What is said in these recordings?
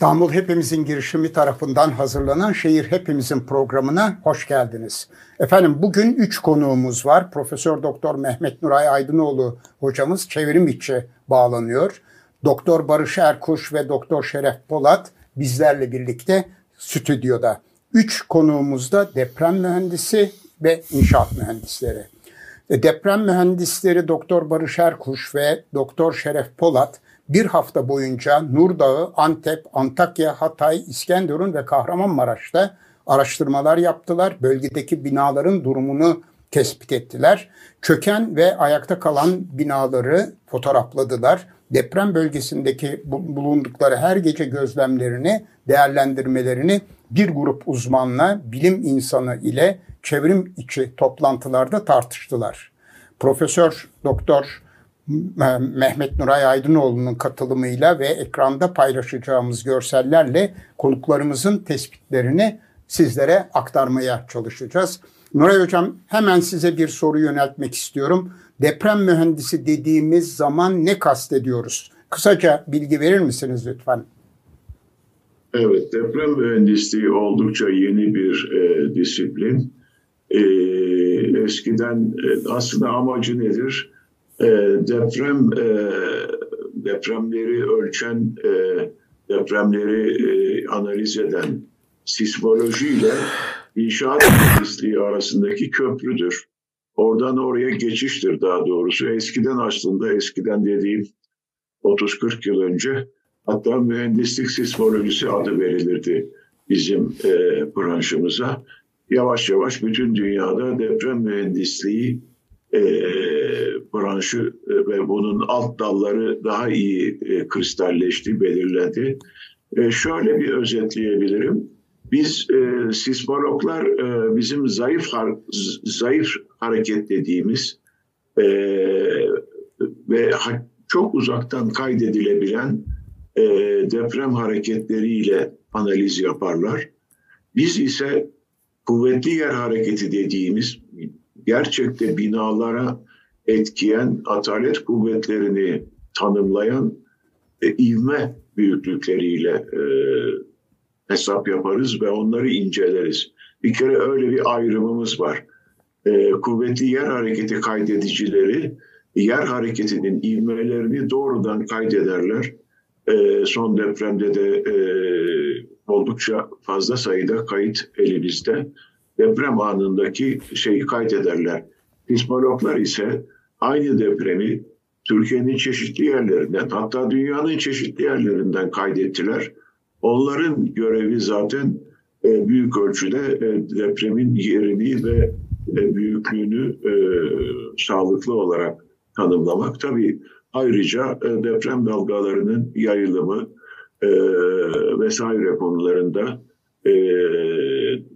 İstanbul Hepimizin girişimi tarafından hazırlanan Şehir Hepimizin programına hoş geldiniz. Efendim bugün üç konuğumuz var. Profesör Doktor Mehmet Nuray Aydınoğlu hocamız çevirim içi bağlanıyor. Doktor Barış Erkuş ve Doktor Şeref Polat bizlerle birlikte stüdyoda. Üç konuğumuz da deprem mühendisi ve inşaat mühendisleri. E, deprem mühendisleri Doktor Barış Erkuş ve Doktor Şeref Polat bir hafta boyunca Nurdağı, Antep, Antakya, Hatay, İskenderun ve Kahramanmaraş'ta araştırmalar yaptılar. Bölgedeki binaların durumunu tespit ettiler. Çöken ve ayakta kalan binaları fotoğrafladılar. Deprem bölgesindeki bulundukları her gece gözlemlerini, değerlendirmelerini bir grup uzmanla, bilim insanı ile çevrim içi toplantılarda tartıştılar. Profesör Doktor Mehmet Nuray Aydınoğlu'nun katılımıyla ve ekranda paylaşacağımız görsellerle konuklarımızın tespitlerini sizlere aktarmaya çalışacağız. Nuray Hocam hemen size bir soru yöneltmek istiyorum. Deprem mühendisi dediğimiz zaman ne kastediyoruz? Kısaca bilgi verir misiniz lütfen? Evet, deprem mühendisliği oldukça yeni bir e, disiplin. E, eskiden e, aslında amacı nedir? E, deprem e, depremleri ölçen, e, depremleri e, analiz eden sismolojiyle inşaat mühendisliği arasındaki köprüdür. Oradan oraya geçiştir daha doğrusu. Eskiden aslında eskiden dediğim 30-40 yıl önce hatta mühendislik sismolojisi adı verilirdi bizim e, branşımıza. Yavaş yavaş bütün dünyada deprem mühendisliği e, branşı ve bunun alt dalları daha iyi e, kristalleşti, belirledi. E, şöyle bir özetleyebilirim. Biz e, sismologlar e, bizim zayıf har zayıf hareket dediğimiz e, ve ha çok uzaktan kaydedilebilen e, deprem hareketleriyle analiz yaparlar. Biz ise kuvvetli yer hareketi dediğimiz gerçekte binalara etkiyen atalet kuvvetlerini tanımlayan e, ivme büyüklükleriyle e, hesap yaparız ve onları inceleriz. Bir kere öyle bir ayrımımız var. E, kuvvetli yer hareketi kaydedicileri yer hareketinin ivmelerini doğrudan kaydederler. E, son depremde de e, oldukça fazla sayıda kayıt elimizde. Deprem anındaki şeyi kaydederler. Sismologlar ise aynı depremi Türkiye'nin çeşitli yerlerinden hatta dünyanın çeşitli yerlerinden kaydettiler. Onların görevi zaten e, büyük ölçüde e, depremin yerini ve e, büyüklüğünü sağlıklı olarak tanımlamak. Tabii ayrıca deprem dalgalarının yayılımı vesaire konularında e,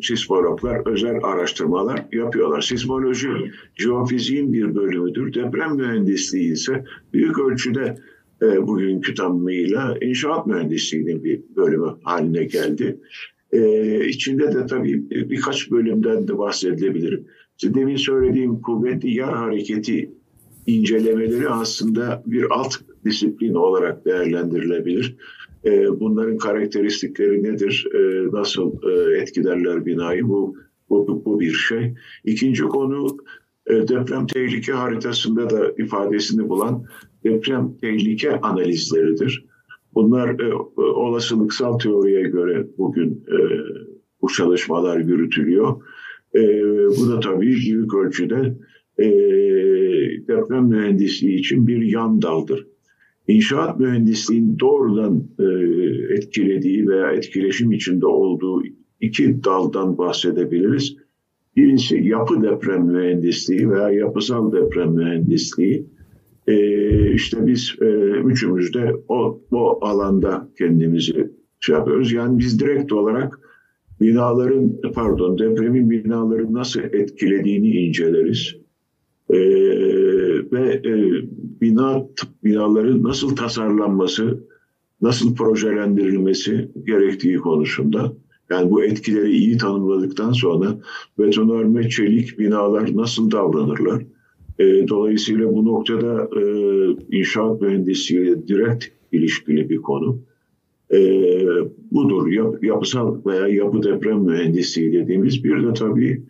sismologlar özel araştırmalar yapıyorlar. Sismoloji jeofiziğin bir bölümüdür. Deprem mühendisliği ise büyük ölçüde e, bugünkü tanımıyla inşaat mühendisliğinin bir bölümü haline geldi. E, içinde de tabii birkaç bölümden de bahsedilebilirim. İşte demin söylediğim kuvvetli yer hareketi incelemeleri aslında bir alt disiplin olarak değerlendirilebilir. E, bunların karakteristikleri nedir? E, nasıl e, etkilerler binayı? Bu, bu, bu bir şey. İkinci konu deprem tehlike haritasında da ifadesini bulan deprem tehlike analizleridir. Bunlar olasılıksal teoriye göre bugün bu çalışmalar yürütülüyor. bu da tabii büyük ölçüde deprem mühendisliği için bir yan daldır inşaat mühendisliğinin doğrudan e, etkilediği veya etkileşim içinde olduğu iki daldan bahsedebiliriz. Birincisi yapı deprem mühendisliği veya yapısal deprem mühendisliği. E, işte biz e, üçümüz de o, o alanda kendimizi şey yapıyoruz. Yani biz direkt olarak binaların pardon depremin binaları nasıl etkilediğini inceleriz. E, ve e, bina binaların nasıl tasarlanması, nasıl projelendirilmesi gerektiği konusunda. Yani bu etkileri iyi tanımladıktan sonra betonarme, çelik binalar nasıl davranırlar? E, dolayısıyla bu noktada e, inşaat mühendisliğiyle direkt ilişkili bir konu. e, budur. Yap, yapısal veya yapı deprem mühendisliği dediğimiz bir de tabii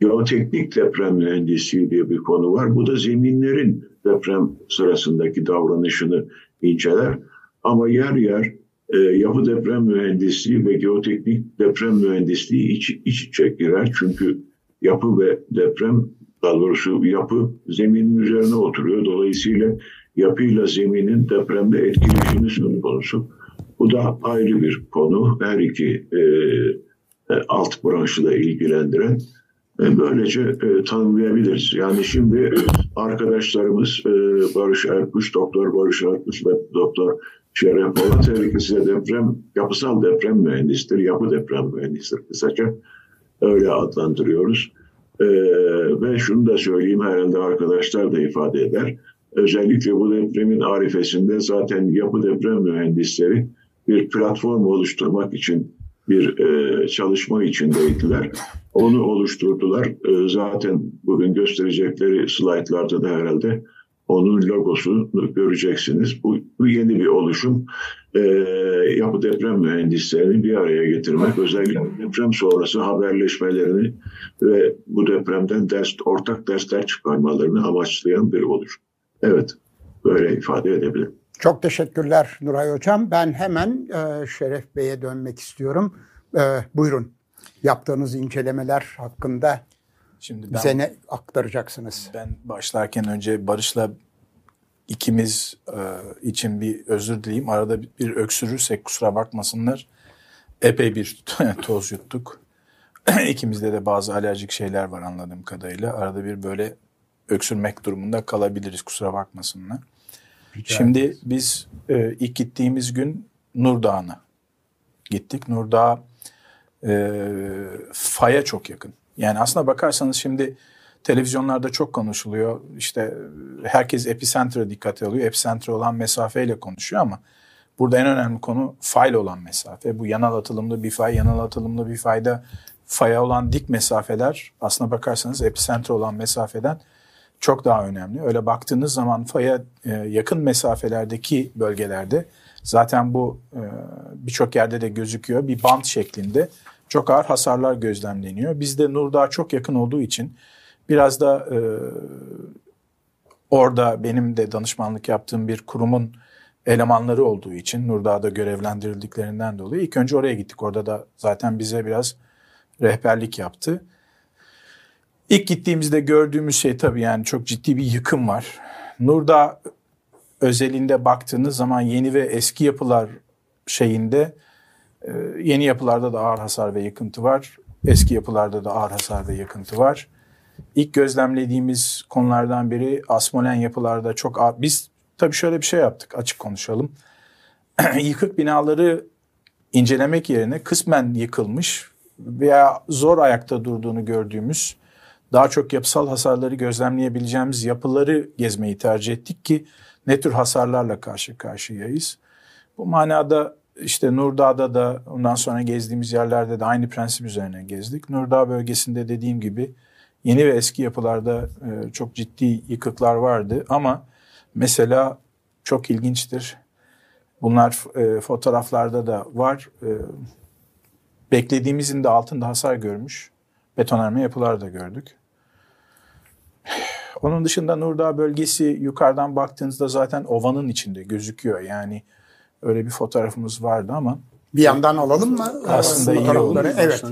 geoteknik deprem mühendisliği diye bir konu var. Bu da zeminlerin deprem sırasındaki davranışını inceler. Ama yer yer e, yapı deprem mühendisliği ve geoteknik deprem mühendisliği iç, iç içe girer. Çünkü yapı ve deprem daha doğrusu yapı zeminin üzerine oturuyor. Dolayısıyla yapıyla zeminin depremde etkileşimi söz konusu. Bu da ayrı bir konu. Her iki e, e alt branşı da ilgilendiren böylece e, tanımlayabiliriz. Yani şimdi arkadaşlarımız e, Barış Erkuş, Doktor Barış Erkuş ve Doktor Şeref Polat her ikisi de deprem, yapısal deprem mühendisidir, yapı deprem mühendisidir kısaca. Öyle adlandırıyoruz. E, ve şunu da söyleyeyim herhalde arkadaşlar da ifade eder. Özellikle bu depremin arifesinde zaten yapı deprem mühendisleri bir platform oluşturmak için bir e, çalışma içindeydiler. Onu oluşturdular. E, zaten bugün gösterecekleri slaytlarda da herhalde onun logosunu göreceksiniz. Bu, bu yeni bir oluşum. E, yapı deprem mühendislerini bir araya getirmek, özellikle deprem sonrası haberleşmelerini ve bu depremden ders, ortak dersler çıkarmalarını amaçlayan bir oluşum. Evet, böyle ifade edebilirim. Çok teşekkürler Nuray Hocam. Ben hemen e, Şeref Bey'e dönmek istiyorum. E, buyurun. Yaptığınız incelemeler hakkında Şimdi ben, bize ne aktaracaksınız? Ben başlarken önce Barış'la ikimiz e, için bir özür dileyim. Arada bir öksürürsek kusura bakmasınlar. Epey bir toz yuttuk. İkimizde de bazı alerjik şeyler var anladığım kadarıyla. Arada bir böyle öksürmek durumunda kalabiliriz kusura bakmasınlar. Şimdi biz e, ilk gittiğimiz gün Nur Dağı'na gittik. Nur Dağı e, faya çok yakın. Yani aslına bakarsanız şimdi televizyonlarda çok konuşuluyor. İşte herkes epicentre dikkat alıyor. Epicentre olan mesafeyle konuşuyor ama burada en önemli konu fayla olan mesafe. Bu yanal atılımlı bir fay, yanal atılımlı bir fayda faya olan dik mesafeler aslına bakarsanız epicentre olan mesafeden çok daha önemli. Öyle baktığınız zaman faya e, yakın mesafelerdeki bölgelerde zaten bu e, birçok yerde de gözüküyor. Bir bant şeklinde çok ağır hasarlar gözlemleniyor. Bizde Nurdağ çok yakın olduğu için biraz da e, orada benim de danışmanlık yaptığım bir kurumun elemanları olduğu için Nurdağ'da görevlendirildiklerinden dolayı ilk önce oraya gittik. Orada da zaten bize biraz rehberlik yaptı. İlk gittiğimizde gördüğümüz şey tabii yani çok ciddi bir yıkım var. Nurdağ özelinde baktığınız zaman yeni ve eski yapılar şeyinde e, yeni yapılarda da ağır hasar ve yıkıntı var. Eski yapılarda da ağır hasar ve yıkıntı var. İlk gözlemlediğimiz konulardan biri asmolen yapılarda çok ağır. Biz tabii şöyle bir şey yaptık açık konuşalım. Yıkık binaları incelemek yerine kısmen yıkılmış veya zor ayakta durduğunu gördüğümüz daha çok yapısal hasarları gözlemleyebileceğimiz yapıları gezmeyi tercih ettik ki ne tür hasarlarla karşı karşıyayız. Bu manada işte Nurdağ'da da ondan sonra gezdiğimiz yerlerde de aynı prensip üzerine gezdik. Nurdağ bölgesinde dediğim gibi yeni ve eski yapılarda e, çok ciddi yıkıklar vardı ama mesela çok ilginçtir. Bunlar e, fotoğraflarda da var. E, beklediğimizin de altında hasar görmüş betonarme yapılar da gördük. Onun dışında Nurdağ bölgesi yukarıdan baktığınızda zaten ovanın içinde gözüküyor. Yani öyle bir fotoğrafımız vardı ama. Bir yandan alalım mı? Aslında iyi olur. Evet.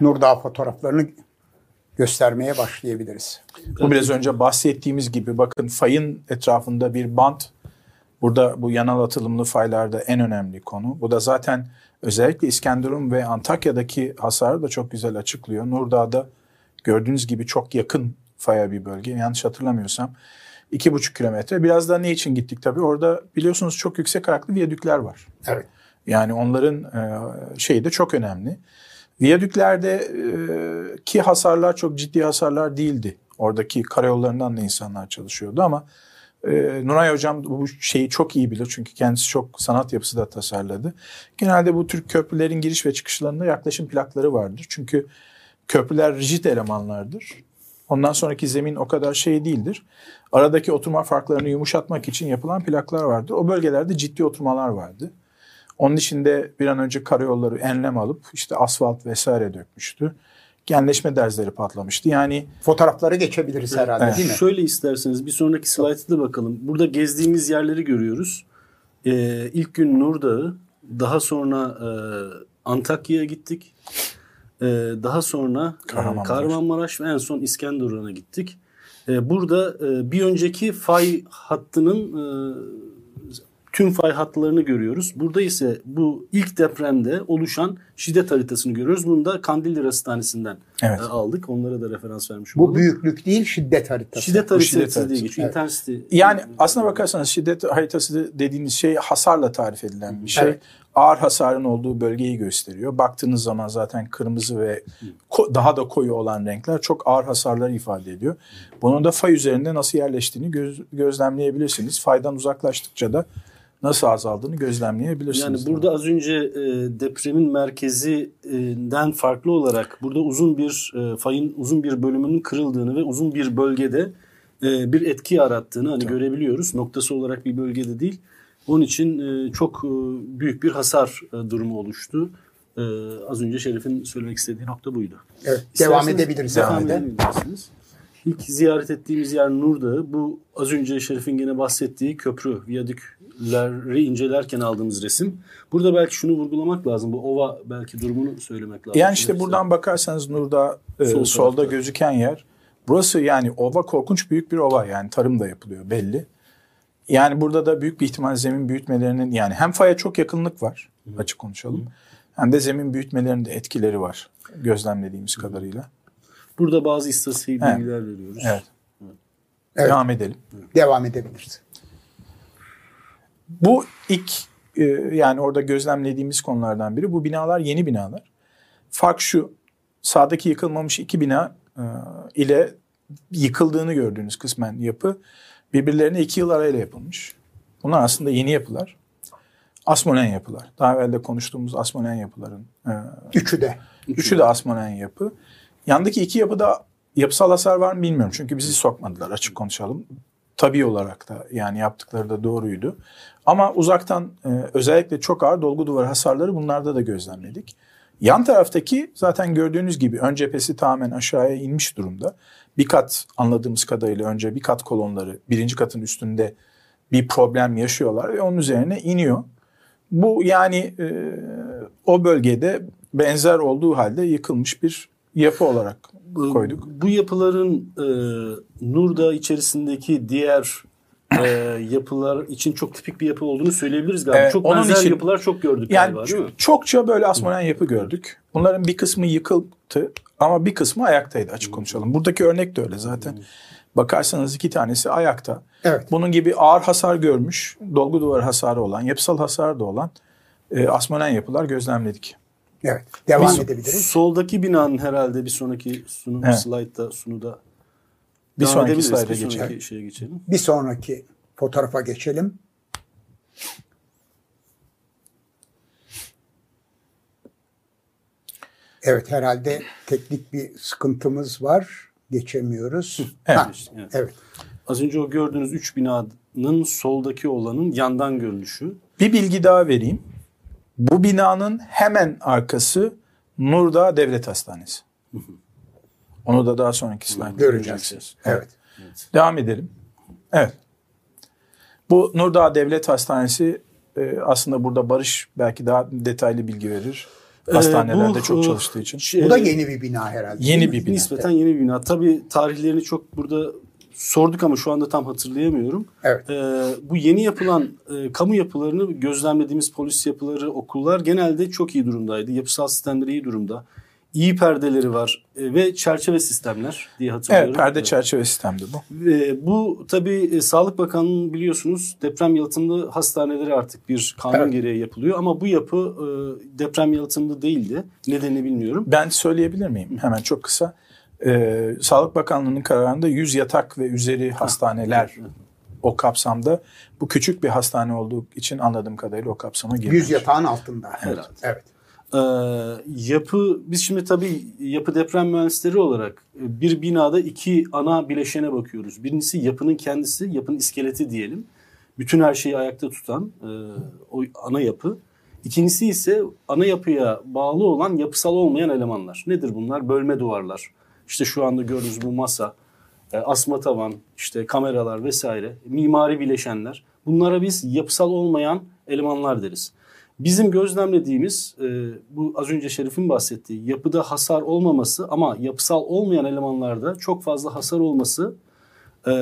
Nurdağ fotoğraflarını göstermeye başlayabiliriz. Bu biraz önce bahsettiğimiz gibi bakın fayın etrafında bir bant. Burada bu yanal atılımlı faylarda en önemli konu. Bu da zaten özellikle İskenderun ve Antakya'daki hasarı da çok güzel açıklıyor. Nurdağ'da gördüğünüz gibi çok yakın faya bir bölge. Yanlış hatırlamıyorsam iki buçuk kilometre. Biraz da ne için gittik tabii? Orada biliyorsunuz çok yüksek ayaklı viyadükler var. Evet. Yani onların e, şeyi de çok önemli. Viyadüklerde e, ki hasarlar çok ciddi hasarlar değildi. Oradaki karayollarından da insanlar çalışıyordu ama e, Nuray Hocam bu şeyi çok iyi bilir çünkü kendisi çok sanat yapısı da tasarladı. Genelde bu tür köprülerin giriş ve çıkışlarında yaklaşım plakları vardır. Çünkü köprüler rigid elemanlardır Ondan sonraki zemin o kadar şey değildir. Aradaki oturma farklarını yumuşatmak için yapılan plaklar vardır. O bölgelerde ciddi oturmalar vardı. Onun içinde bir an önce karayolları enlem alıp işte asfalt vesaire dökmüştü. Genleşme derzleri patlamıştı. Yani Fotoğrafları geçebiliriz herhalde Evet. değil mi? Şöyle isterseniz bir sonraki slaytta da bakalım. Burada gezdiğimiz yerleri görüyoruz. Ee, ilk gün Nurdağı, daha sonra e, Antakya'ya gittik. Ee, daha sonra e, Kahramanmaraş. Kahramanmaraş ve en son İskenderun'a gittik. Ee, burada e, bir önceki fay hattının e, tüm fay hatlarını görüyoruz. Burada ise bu ilk depremde oluşan şiddet haritasını görüyoruz. Bunu da Kandilli Hastanesi'nden Evet. e, aldık. Onlara da referans vermiş Bu olalım. büyüklük değil şiddet haritası. Şiddet Bu haritası şiddet diye haritası. geçiyor. Evet. Intensity. Yani aslına bakarsanız şiddet haritası dediğiniz şey hasarla tarif edilen bir şey. Evet. Ağır hasarın olduğu bölgeyi gösteriyor. Baktığınız zaman zaten kırmızı ve daha da koyu olan renkler çok ağır hasarları ifade ediyor. Bunun da fay üzerinde nasıl yerleştiğini göz- gözlemleyebilirsiniz. Faydan uzaklaştıkça da nasıl azaldığını gözlemleyebilirsiniz. Yani burada az önce e, depremin merkezinden farklı olarak burada uzun bir e, fayın uzun bir bölümünün kırıldığını ve uzun bir bölgede e, bir etki yarattığını hani görebiliyoruz. Noktası olarak bir bölgede değil. Onun için e, çok e, büyük bir hasar e, durumu oluştu. E, az önce Şerif'in söylemek istediği nokta buydu. Evet, devam İsterseniz edebiliriz devam edebilirsiniz. İlk ziyaret ettiğimiz yer Nurdağı. Bu az önce Şerif'in gene bahsettiği köprü, viyadükleri incelerken aldığımız resim. Burada belki şunu vurgulamak lazım. Bu ova belki durumunu söylemek lazım. Yani işte buradan bakarsanız Nur'da e, Sol solda tarafta. gözüken yer. Burası yani ova korkunç büyük bir ova yani tarım da yapılıyor belli. Yani burada da büyük bir ihtimal zemin büyütmelerinin yani hem faya çok yakınlık var açık konuşalım. Hem de zemin büyütmelerinin de etkileri var gözlemlediğimiz kadarıyla. Burada bazı istatistik Evet. bilgiler veriyoruz. Evet. Evet. Devam edelim. Devam edebiliriz. Bu ilk e, yani orada gözlemlediğimiz konulardan biri. Bu binalar yeni binalar. Fark şu. Sağdaki yıkılmamış iki bina e, ile yıkıldığını gördüğünüz kısmen yapı birbirlerine iki yıl arayla yapılmış. Bunlar aslında yeni yapılar. Asmonen yapılar. Daha evvel de konuştuğumuz Asmonen yapıların e, Üçü de. Üçü de Asmonen yapı. Yandaki iki yapıda yapısal hasar var mı bilmiyorum. Çünkü bizi sokmadılar açık konuşalım. Tabii olarak da yani yaptıkları da doğruydu. Ama uzaktan e, özellikle çok ağır dolgu duvar hasarları bunlarda da gözlemledik. Yan taraftaki zaten gördüğünüz gibi ön cephesi tamamen aşağıya inmiş durumda. Bir kat anladığımız kadarıyla önce bir kat kolonları birinci katın üstünde bir problem yaşıyorlar ve onun üzerine iniyor. Bu yani e, o bölgede benzer olduğu halde yıkılmış bir yapı olarak Bu- koyduk. Bu yapıların e, Nurda içerisindeki diğer e, yapılar için çok tipik bir yapı olduğunu söyleyebiliriz galiba. Evet, çok onun benzer için- yapılar çok gördük Yani galiba değil mi? çokça böyle asmonen yapı gördük. Bunların bir kısmı yıkıldı ama bir kısmı ayaktaydı açık konuşalım. Buradaki örnek de öyle zaten. Bakarsanız iki tanesi ayakta. Evet. Bunun gibi ağır hasar görmüş, dolgu duvarı hasarı olan, yapısal hasar da olan e, asmonen yapılar gözlemledik. Evet. Devam Biz edebiliriz. Soldaki binanın herhalde bir sonraki sunum Evet. slaytta sunuda Bir devam sonraki slayda Bir geçelim. sonraki şeye geçelim. Bir sonraki fotoğrafa geçelim. Evet herhalde teknik bir sıkıntımız var. Geçemiyoruz. Evet. Ha, Evet. evet. Az önce o gördüğünüz üç binanın soldaki olanın yandan görünüşü. Bir bilgi daha vereyim. Bu binanın hemen arkası Nurdağ Devlet Hastanesi. Onu da daha sonraki slaytta göreceksiniz. Evet. Devam edelim. Evet. Bu Nurdağ Devlet Hastanesi e, aslında burada Barış belki daha detaylı bilgi verir. Hastanelerde Ee, bu, çok e, çalıştığı için. şey- Bu da yeni bir bina herhalde. Yeni bir bina. Nispeten yeni bir bina. Tabii tarihlerini çok burada sorduk ama şu anda tam hatırlayamıyorum. Evet. Ee, bu yeni yapılan e, kamu yapılarını gözlemlediğimiz polis yapıları, okullar genelde çok iyi durumdaydı. Yapısal sistemleri iyi durumda. İyi perdeleri var e, ve çerçeve sistemler diye hatırlıyorum. Evet, perde Evet. çerçeve sistemdi bu. Ve bu tabii e, Sağlık Bakanlığı'nın biliyorsunuz deprem yalıtımlı hastaneleri artık bir kanun Evet. gereği yapılıyor. Ama bu yapı e, deprem yalıtımlı değildi. Nedenini bilmiyorum. Ben söyleyebilir miyim? Hemen çok kısa. Ee, Sağlık Bakanlığı'nın kararında 100 yatak ve üzeri hastaneler o kapsamda. Bu küçük bir hastane olduğu için anladığım kadarıyla o kapsama girmiş. 100 yatağın altında. Herhalde. Evet. Ee, yapı biz şimdi tabii yapı deprem mühendisleri olarak e, bir binada iki ana bileşene bakıyoruz. Birincisi yapının kendisi, yapının iskeleti diyelim. Bütün her şeyi ayakta tutan e, o ana yapı. İkincisi ise ana yapıya bağlı olan yapısal olmayan elemanlar. Nedir bunlar? Bölme duvarlar. İşte şu anda gördüğünüz bu masa, e, asma tavan, işte kameralar vesaire, mimari bileşenler. Bunlara biz yapısal olmayan elemanlar deriz. Bizim gözlemlediğimiz e, bu az önce Şerif'in bahsettiği yapıda hasar olmaması ama yapısal olmayan elemanlarda çok fazla hasar olması e,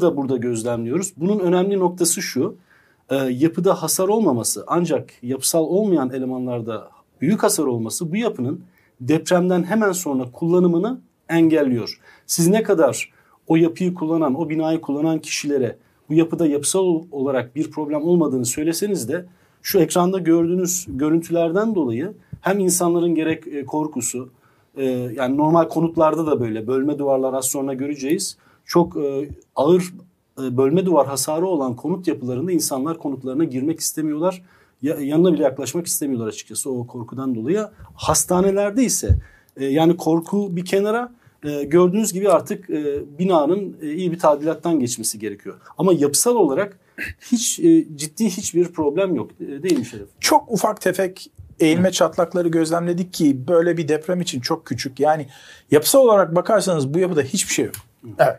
da burada gözlemliyoruz. Bunun önemli noktası şu. Yapıda hasar olmaması ancak yapısal olmayan elemanlarda büyük hasar olması bu yapının depremden hemen sonra kullanımını engelliyor. Siz ne kadar o yapıyı kullanan, o binayı kullanan kişilere bu yapıda yapısal olarak bir problem olmadığını söyleseniz de şu ekranda gördüğünüz görüntülerden dolayı hem insanların gerek e, korkusu e, yani normal konutlarda da böyle bölme duvarlar az sonra göreceğiz. Çok e, ağır bölme duvar hasarı olan konut yapılarında insanlar konutlarına girmek istemiyorlar. Yanına bile yaklaşmak istemiyorlar açıkçası o korkudan dolayı. Hastanelerde ise yani korku bir kenara gördüğünüz gibi artık binanın iyi bir tadilattan geçmesi gerekiyor. Ama yapısal olarak hiç e, ciddi hiçbir problem yok e, değil mi Şerif? Çok ufak tefek eğilme çatlakları gözlemledik ki böyle bir deprem için çok küçük. Yani yapısal olarak bakarsanız bu yapıda hiçbir şey yok. Evet.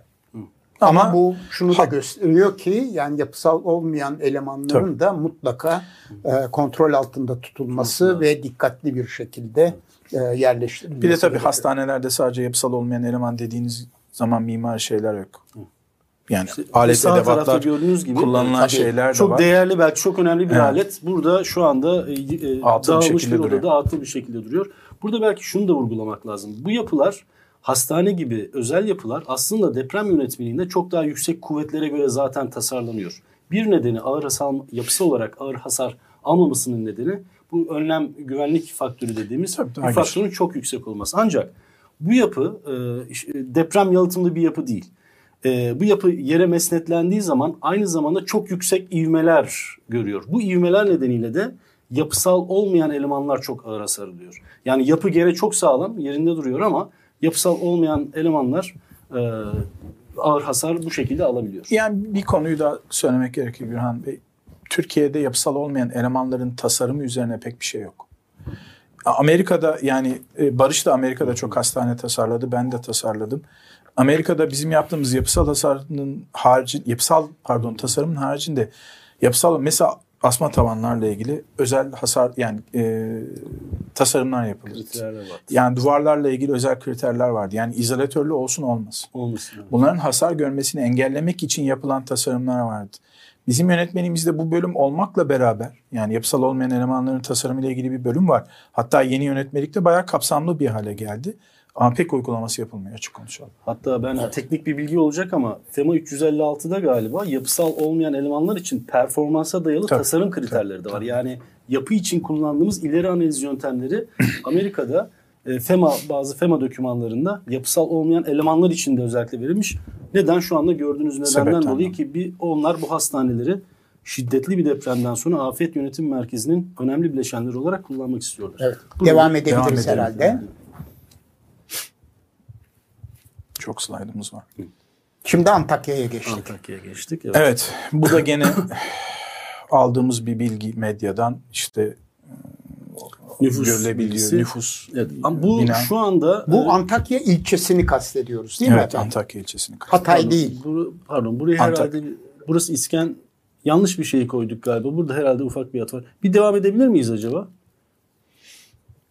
Ama, Ama bu şunu da gösteriyor ki yani yapısal olmayan elemanların tabii. da mutlaka e, kontrol altında tutulması ve dikkatli bir şekilde e, yerleştirilmesi. Bir de tabii gerekiyor. hastanelerde sadece yapısal olmayan eleman dediğiniz zaman mimar şeyler yok. Yani işte alet edevatlar gördüğünüz gibi kullanılan şeyler de çok var. Çok değerli belki çok önemli bir evet. alet. Burada şu anda e, e dağılmış bir, bir odada atıl bir şekilde duruyor. Burada belki şunu da vurgulamak lazım. Bu yapılar hastane gibi özel yapılar aslında deprem yönetmeliğinde çok daha yüksek kuvvetlere göre zaten tasarlanıyor. Bir nedeni ağır hasar yapısı olarak ağır hasar almamasının nedeni bu önlem güvenlik faktörü dediğimiz Tabii, bu faktörün çok yüksek olması. Ancak bu yapı e, deprem yalıtımlı bir yapı değil e, bu yapı yere mesnetlendiği zaman aynı zamanda çok yüksek ivmeler görüyor. Bu ivmeler nedeniyle de yapısal olmayan elemanlar çok ağır hasar alıyor. Yani yapı gere çok sağlam yerinde duruyor ama yapısal olmayan elemanlar e, ağır hasar bu şekilde alabiliyor. Yani bir konuyu da söylemek gerekiyor Gürhan Bey. Türkiye'de yapısal olmayan elemanların tasarımı üzerine pek bir şey yok. Amerika'da yani e, Barış da Amerika'da çok hastane tasarladı. Ben de tasarladım. Amerika'da bizim yaptığımız yapısal tasarımın harici yapısal pardon tasarımın haricinde yapısal mesela asma tavanlarla ilgili özel hasar yani e, tasarımlar yapılır. Yani duvarlarla ilgili özel kriterler vardı. Yani izolatörlü olsun olmasın. Olmasın. Bunların hasar görmesini engellemek için yapılan tasarımlar vardı. Bizim yönetmenimizde bu bölüm olmakla beraber yani yapısal olmayan elemanların tasarımıyla ilgili bir bölüm var. Hatta yeni yönetmelikte bayağı kapsamlı bir hale geldi. Ama pek uygulaması yapılmıyor açık konuşalım. Hatta ben evet. teknik bir bilgi olacak ama FEMA 356'da galiba yapısal olmayan elemanlar için performansa dayalı tabii, tasarım kriterleri tabii, de var. Tabii. Yani yapı için kullandığımız ileri analiz yöntemleri Amerika'da e, FEMA bazı FEMA dokümanlarında yapısal olmayan elemanlar için de özellikle verilmiş. Neden şu anda gördüğünüz nedenden Sebepten dolayı ki bir onlar bu hastaneleri şiddetli bir depremden sonra Afet Yönetim Merkezi'nin önemli bileşenleri olarak kullanmak istiyorlar. Evet. devam edebiliriz devam herhalde. Yani. Çok slaydımız var. Şimdi Antakya'ya geçtik. Antakya'ya geçtik. Evet. evet. Bu da gene aldığımız bir bilgi medyadan işte nüfus görülebiliyor. Bilgisi. Nüfus. Evet. Ama bu bina. şu anda bu e, Antakya ilçesini kastediyoruz değil evet, mi? Evet Antakya ilçesini kastediyoruz. Hatay değil. Bu, pardon buraya herhalde burası İsken yanlış bir şey koyduk galiba. Burada herhalde ufak bir hat var. Bir devam edebilir miyiz acaba?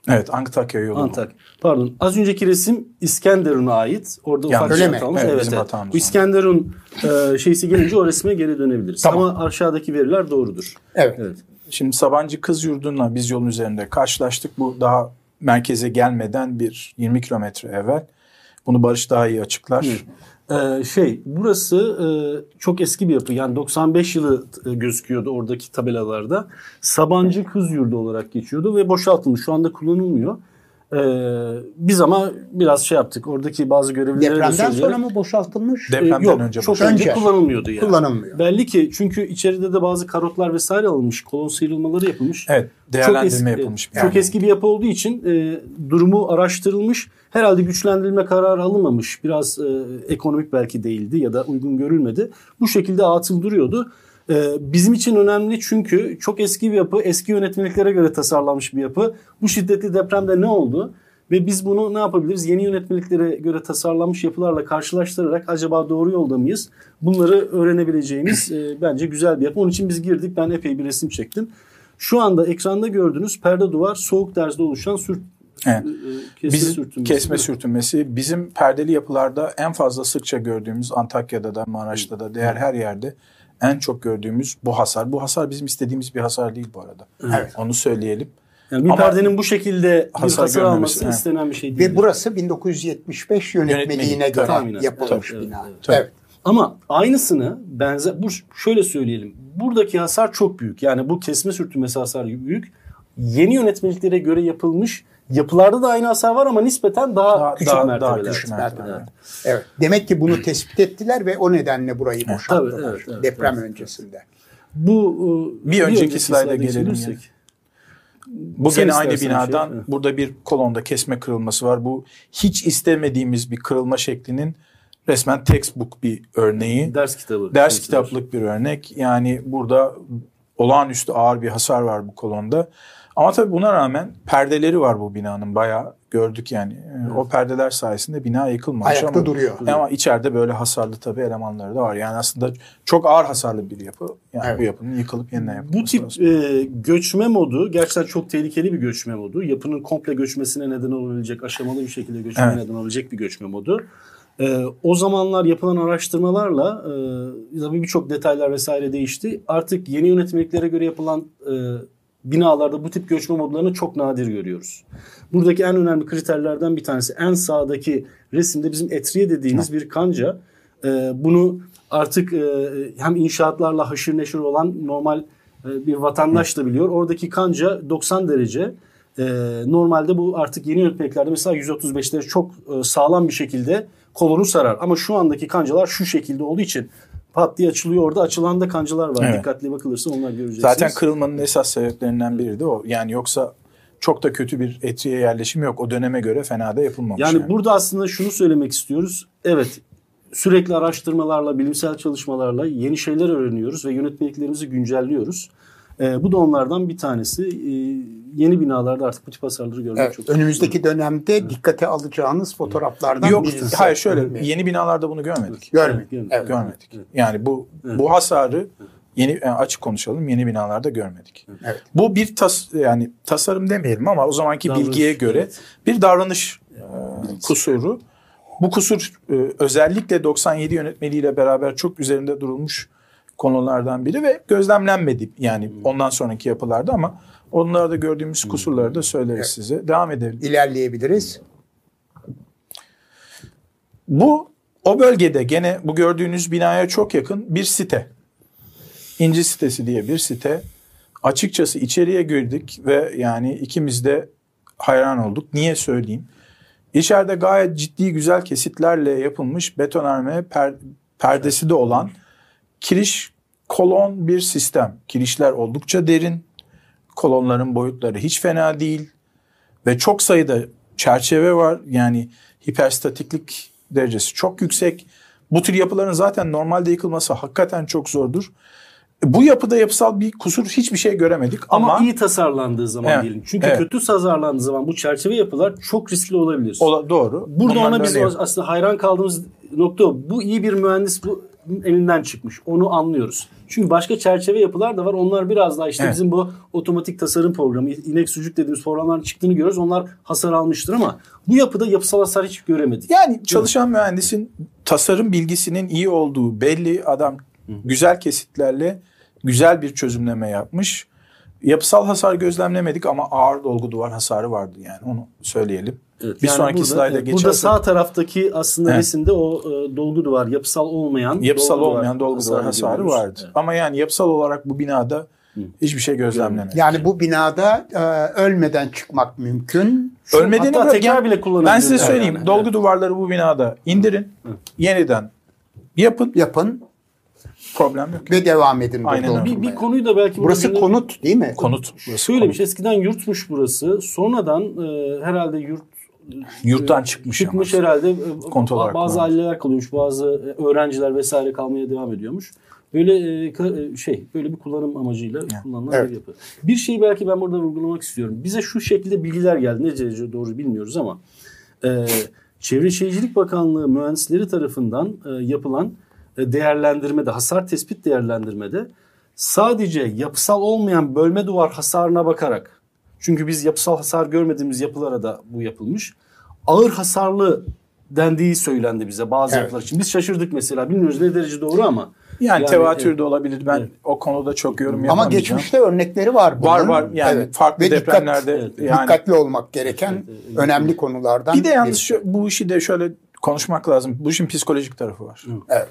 Evet Antakya yolu. Antakya. Pardon. Az önceki resim İskenderun'a ait. Orada Yanlış. ufak bir hata olmuş. Evet, evet, bizim evet. Bu İskenderun e, şeysi gelince o resme geri dönebiliriz. Tamam. Ama aşağıdaki veriler doğrudur. Evet. evet. Şimdi Sabancı Kız Yurdu'na biz yolun üzerinde karşılaştık. Bu daha merkeze gelmeden bir 20 kilometre evvel. Bunu Barış daha iyi açıklar. Evet. Ee, şey burası e, çok eski bir yapı yani 95 yılı e, gözüküyordu oradaki tabelalarda. Sabancı Kız Yurdu olarak geçiyordu ve boşaltılmış şu anda kullanılmıyor. Ee, biz ama biraz şey yaptık. Oradaki bazı görevlileri de Depremden söyleyerek- sonra mı boşaltılmış? Dep- Depremden Ee, yok, önce çok önce kullanılmıyordu yani. Kullanılmıyor. Belli ki çünkü içeride de bazı karotlar vesaire alınmış. Kolon sıyrılmaları yapılmış. Evet, Çok değerlendirme eski- yapılmış. bir Çok yani. eski bir yapı olduğu için e, durumu araştırılmış. Herhalde güçlendirilme kararı alınmamış. Biraz e, ekonomik belki değildi ya da uygun görülmedi. Bu şekilde atıl duruyordu. E, bizim için önemli çünkü çok eski bir yapı, eski yönetmeliklere göre tasarlanmış bir yapı. Bu şiddetli depremde ne oldu? Ve biz bunu ne yapabiliriz? Yeni yönetmeliklere göre tasarlanmış yapılarla karşılaştırarak acaba doğru yolda mıyız? Bunları öğrenebileceğimiz e, bence güzel bir yapı. Onun için biz girdik. Ben epey bir resim çektim. Şu anda ekranda gördüğünüz perde duvar soğuk derzde oluşan sürt, Evet. e, kesme Bizim sürtünmesi. kesme sürtünmesi bizim perdeli yapılarda en fazla sıkça gördüğümüz Antakya'da da Maraş'ta da diğer her yerde en çok gördüğümüz bu hasar. Bu hasar bizim istediğimiz bir hasar değil bu arada. Evet. Onu söyleyelim. Yani bir Ama perdenin bu şekilde bir hasar hasar, görmemesi, alması evet. istenen bir şey değil. Ve burası 1975 yönetmeliğine Yönetmeliği, göre tahminen. yapılmış Evet, bina. evet, evet. Evet. Ama aynısını benzer bu şöyle söyleyelim. Buradaki hasar çok büyük. Yani bu kesme sürtünmesi hasar büyük. Yeni yönetmeliklere göre yapılmış yapılarda da aynı hasar var ama nispeten daha, Daha- küçük daha- mertebeler. daha küçük mertebeler. Evet. Evet. Demek ki bunu tespit ettiler ve o nedenle burayı boşalttılar. Tabii, evet, evet, deprem evet. öncesinde. Bu e, Bir önceki slayda gelelim yani. Bu Sen gene aynı binadan şey burada bir kolonda kesme kırılması var. Bu hiç istemediğimiz bir kırılma şeklinin resmen textbook bir örneği. Ders kitabı. Ders kitaplık bir örnek. Yani burada olağanüstü ağır bir hasar var bu kolonda. Ama tabii buna rağmen perdeleri var bu binanın bayağı gördük yani. O perdeler sayesinde bina yıkılmamış Ayakta ama, duruyor. ama içeride böyle hasarlı tabii elemanları da var. Yani aslında çok ağır hasarlı bir yapı. Yani Evet. bu yapının yıkılıp yeniden yapılması Bu tip lazım. e, göçme modu gerçekten çok tehlikeli bir göçme modu. Yapının komple göçmesine neden olabilecek, aşamalı bir şekilde göçmeye Evet. neden olabilecek bir göçme modu. E, o zamanlar yapılan araştırmalarla e, tabii birçok detaylar vesaire değişti. Artık yeni yönetmeliklere göre yapılan e, binalarda bu tip göçme modlarını çok nadir görüyoruz. Buradaki en önemli kriterlerden bir tanesi en sağdaki resimde bizim etriye dediğimiz bir kanca. E, bunu artık e, hem inşaatlarla haşır neşir olan normal e, bir vatandaş da biliyor. Oradaki kanca 90 derece. E, normalde bu artık yeni yönetmeliklerde mesela 135'leri çok e, sağlam bir şekilde kolonu sarar. Ama şu andaki kancalar şu şekilde olduğu için pat diye açılıyor. Orada açılan da kancalar var. Evet. Dikkatli bakılırsa onlar göreceksiniz. Zaten kırılmanın esas sebeplerinden biri de o. Yani yoksa çok da kötü bir etriye yerleşim yok. O döneme göre fena da yapılmamış. Yani, Yani, burada aslında şunu söylemek istiyoruz. Evet sürekli araştırmalarla, bilimsel çalışmalarla yeni şeyler öğreniyoruz ve yönetmeliklerimizi güncelliyoruz. Ee, bu da onlardan bir tanesi. Ee, yeni binalarda artık bu tip hasarları görmek Evet. çok Önümüzdeki dönemde dikkate alacağınız fotoğraflardan Yok birisi. hayır şöyle yeni binalarda bunu görmedik. Görmedik. Evet, Evet. Görmedik. Yani bu bu hasarı yeni yani açık konuşalım yeni binalarda görmedik. Evet. Bu bir tas yani tasarım demeyelim ama o zamanki Davranış, bilgiye göre evet. bir davranış e, kusuru. Bu kusur e, özellikle 97 yönetmeliğiyle beraber çok üzerinde durulmuş konulardan biri ve gözlemlenmedi yani ondan sonraki yapılarda ama onlarda gördüğümüz kusurları da söyleriz size. Devam edelim. İlerleyebiliriz. Bu o bölgede gene bu gördüğünüz binaya çok yakın bir site. İnci sitesi diye bir site. Açıkçası içeriye girdik ve yani ikimiz de hayran olduk. Niye söyleyeyim? İçeride gayet ciddi güzel kesitlerle yapılmış betonarme per- perdesi de olan kiriş kolon bir sistem. Kirişler oldukça derin. Kolonların boyutları hiç fena değil. Ve çok sayıda çerçeve var. Yani hiperstatiklik derecesi çok yüksek. Bu tür yapıların zaten normalde yıkılması hakikaten çok zordur. Bu yapıda yapısal bir kusur hiçbir şey göremedik Ama, ama, iyi tasarlandığı zaman Evet, diyelim. Çünkü evet. kötü tasarlandığı zaman bu çerçeve yapılar çok riskli olabilir. Ola- doğru. Burada Bunların ona biz aslında hayran kaldığımız nokta o. Bu iyi bir mühendis bu elinden çıkmış. Onu anlıyoruz. Çünkü başka çerçeve yapılar da var. Onlar biraz daha işte Evet. bizim bu otomatik tasarım programı, inek sucuk dediğimiz programların çıktığını görüyoruz. Onlar hasar almıştır ama bu yapıda yapısal hasar hiç göremedik. Yani çalışan mühendisin tasarım bilgisinin iyi olduğu belli. Adam güzel kesitlerle güzel bir çözümleme yapmış. Yapısal hasar gözlemlemedik ama ağır dolgu duvar hasarı vardı yani onu söyleyelim. Evet, bir yani sonraki burada, slayda evet, geçersek. Burada sağ taraftaki aslında Evet. resimde o e, dolgu duvar, yapısal olmayan yapısal dolgu duvar olmayan dolgu duvar hasarı vardı. Evet. Ama yani yapısal olarak bu binada Hiçbir şey gözlemlemedik. Yani bu binada e, ölmeden çıkmak mümkün. Ölmediğini Hatta tekrar bile kullanabilirler Ben size söyleyeyim. yani. Dolgu duvarları bu binada indirin. Yeniden yapın. Yapın Problem yok. ve devam edin. Aynen. Bir, bir konuyu da belki Burası konut değil mi? Konut. Burası Şöyleymiş konut. eskiden yurtmuş burası. Sonradan e, herhalde yurt Yurttan çıkmış çıkmış ama. herhalde. E, Konut olarak bazı kullanmış. aileler kalıyormuş, bazı e, öğrenciler vesaire kalmaya devam ediyormuş. Böyle e, şey, böyle bir kullanım amacıyla kullanılan Evet. bir yapı. Bir şeyi belki ben burada vurgulamak istiyorum. Bize şu şekilde bilgiler geldi. Ne derece doğru bilmiyoruz ama e, Çevre Şehircilik Bakanlığı mühendisleri tarafından e, yapılan e, değerlendirmede, hasar tespit değerlendirmede sadece yapısal olmayan bölme duvar hasarına bakarak çünkü biz yapısal hasar görmediğimiz yapılara da bu yapılmış. Ağır hasarlı dendiği söylendi bize bazı Evet. yapılar için. Biz şaşırdık mesela. Bilmiyoruz ne derece doğru ama. Yani, tevatür evet. de olabilir. Ben Evet. o konuda çok yorum Ama yapamayacağım. geçmişte örnekleri var bunun. Var var yani farklı Ve dikkat- depremlerde evet, yani dikkatli olmak gereken Evet, evet. önemli konulardan. bir de yalnız şu, bu işi de şöyle konuşmak lazım. Bu işin psikolojik tarafı var. Evet.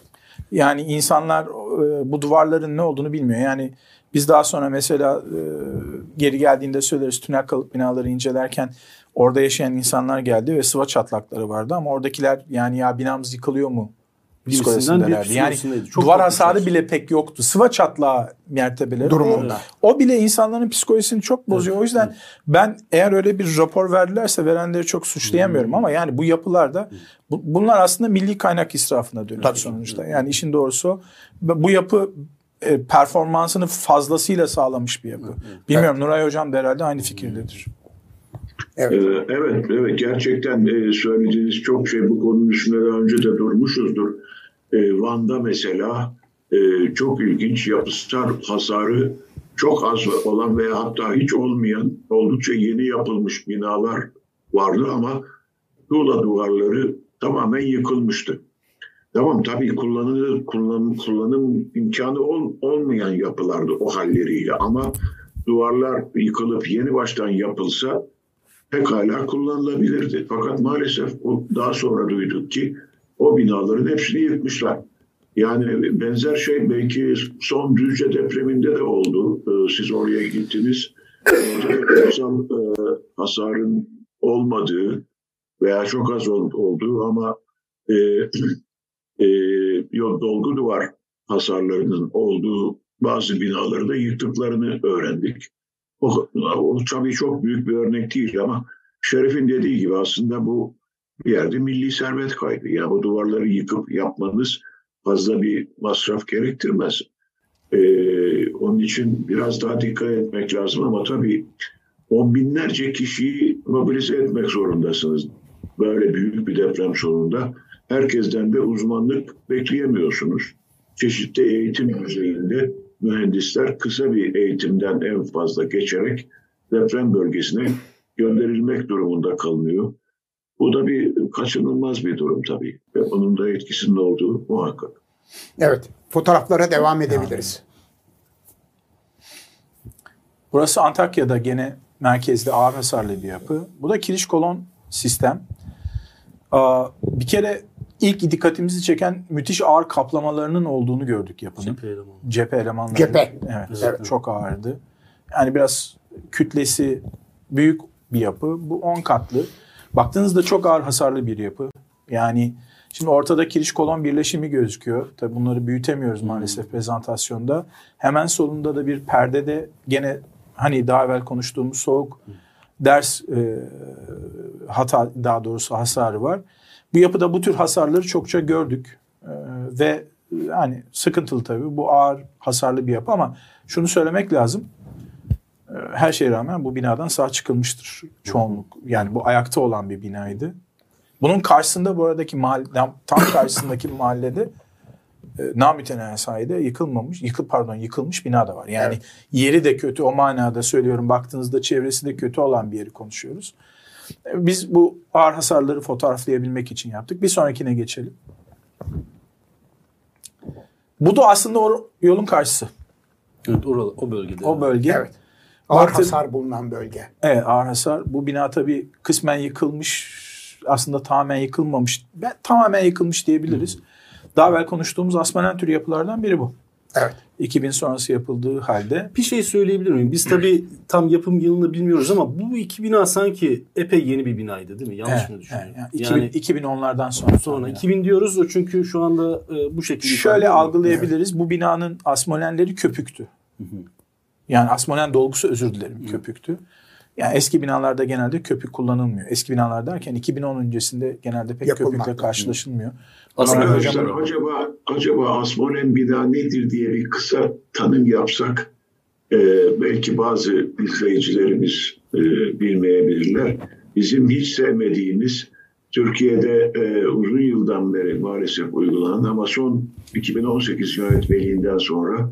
Yani insanlar e, bu duvarların ne olduğunu bilmiyor. Yani biz daha sonra mesela e, geri geldiğinde söyleriz tünel kalıp binaları incelerken orada yaşayan insanlar geldi ve sıva çatlakları vardı ama oradakiler yani ya binamız yıkılıyor mu? Bir Yani psikolojisindeydi. Çok duvar hasarı bile pek yoktu. Sıva çatlağı mertebeleri. Durumunda. O, o bile insanların psikolojisini çok bozuyor. O yüzden ben eğer öyle bir rapor verdilerse verenleri çok suçlayamıyorum ama yani bu yapılarda bu- bunlar aslında milli kaynak israfına dönüyor Tabii. sonuçta. Yani işin doğrusu bu yapı e, performansını fazlasıyla sağlamış bir yapı. Bilmiyorum Nuray Hocam da herhalde aynı fikirdedir. Evet. Ee, Evet, evet gerçekten e, söylediğiniz çok şey bu konunun üstünde daha önce de durmuşuzdur. E, Van'da mesela e, çok ilginç yapısal hasarı çok az olan veya hatta hiç olmayan oldukça yeni yapılmış binalar vardı ama tuğla duvarları tamamen yıkılmıştı. Tamam tabii kullanılır, kullanım, kullanım imkanı ol- olmayan yapılardı o halleriyle ama duvarlar yıkılıp yeni baştan yapılsa pekala kullanılabilirdi. Fakat maalesef o daha sonra duyduk ki o binaların hepsini yıkmışlar. Yani benzer şey belki son Düzce depreminde de oldu. Ee, Siz oraya gittiniz. Orada e, hasarın olmadığı veya çok az ol- olduğu ama e, dolgu duvar hasarlarının olduğu bazı binaları da yıktıklarını öğrendik. O, o tabii çok büyük bir örnek değil ama Şerif'in dediği gibi aslında bu bir yerde milli servet kaybı. Yani bu duvarları yıkıp yapmanız fazla bir masraf gerektirmez. Ee, onun için biraz daha dikkat etmek lazım ama tabii on binlerce kişiyi mobilize etmek zorundasınız. Böyle büyük bir deprem sonunda herkesten de uzmanlık bekleyemiyorsunuz. Çeşitli eğitim düzeyinde mühendisler kısa bir eğitimden en fazla geçerek deprem bölgesine gönderilmek durumunda kalınıyor. Bu da bir kaçınılmaz bir durum tabii. Ve onun da etkisinin olduğu muhakkak. Evet. Fotoğraflara devam edebiliriz. Burası Antakya'da gene merkezde ağır hasarlı bir yapı. Bu da kiriş kolon sistem. Aa, Bir kere ilk dikkatimizi çeken müthiş ağır kaplamalarının olduğunu gördük yapının. Cephe elemanı. Cephe elemanları. Cephe. Evet, Evet. çok ağırdı. Yani biraz kütlesi büyük bir yapı. Bu 10 katlı. Baktığınızda çok ağır hasarlı bir yapı. Yani şimdi ortada kiriş kolon birleşimi gözüküyor. Tabii bunları büyütemiyoruz maalesef prezentasyonda. Hemen solunda da bir perdede gene hani daha evvel konuştuğumuz soğuk ders e, hata daha doğrusu hasarı var. Bu yapıda bu tür hasarları çokça gördük. E, ve yani sıkıntılı tabii. Bu ağır hasarlı bir yapı ama şunu söylemek lazım. E, Her şeye rağmen bu binadan sağ çıkılmıştır çoğunluk. Yani bu ayakta olan bir binaydı. Bunun karşısında bu aradaki mahalle, tam karşısındaki mahallede e, namütenayi sayede yıkılmamış, yıkıl pardon yıkılmış bina da var. Yani yeri de kötü o manada söylüyorum. Baktığınızda çevresi de kötü olan bir yeri konuşuyoruz. Biz bu ağır hasarları fotoğraflayabilmek için yaptık. Bir sonrakine geçelim. Bu da aslında o yolun karşısı. Evet oralı, o bölgede. O bölge. Evet. Ağır Baktın- hasar bulunan bölge. Evet ağır hasar. Bu bina tabii kısmen yıkılmış. Aslında tamamen yıkılmamış. Ben, tamamen yıkılmış diyebiliriz. Daha evvel konuştuğumuz asmanen türü yapılardan biri bu. Evet. 2000 sonrası yapıldığı halde. Bir şey söyleyebilir miyim? Biz tabii tam yapım yılını bilmiyoruz ama bu iki bina sanki epey yeni bir binaydı değil mi? Yanlış Evet, mı düşünüyorum? evet, yani 2000, 2010'lardan sonra. Sonra Yani. 2000 diyoruz o çünkü şu anda e, bu şekilde. Şöyle algılayabiliriz. Bu binanın asmolenleri köpüktü. Yani asmolen dolgusu özür dilerim köpüktü. Yani eski binalarda genelde köpük kullanılmıyor. Eski binalar derken 2010 öncesinde genelde pek Yapılmakta. köpükle karşılaşılmıyor. Aslında hocam- acaba acaba Asmolen bina nedir diye bir kısa tanım yapsak e, belki bazı izleyicilerimiz e, bilmeyebilirler. Bizim hiç sevmediğimiz Türkiye'de e, uzun yıldan beri maalesef uygulanan ama son 2018 yönetmeliğinden sonra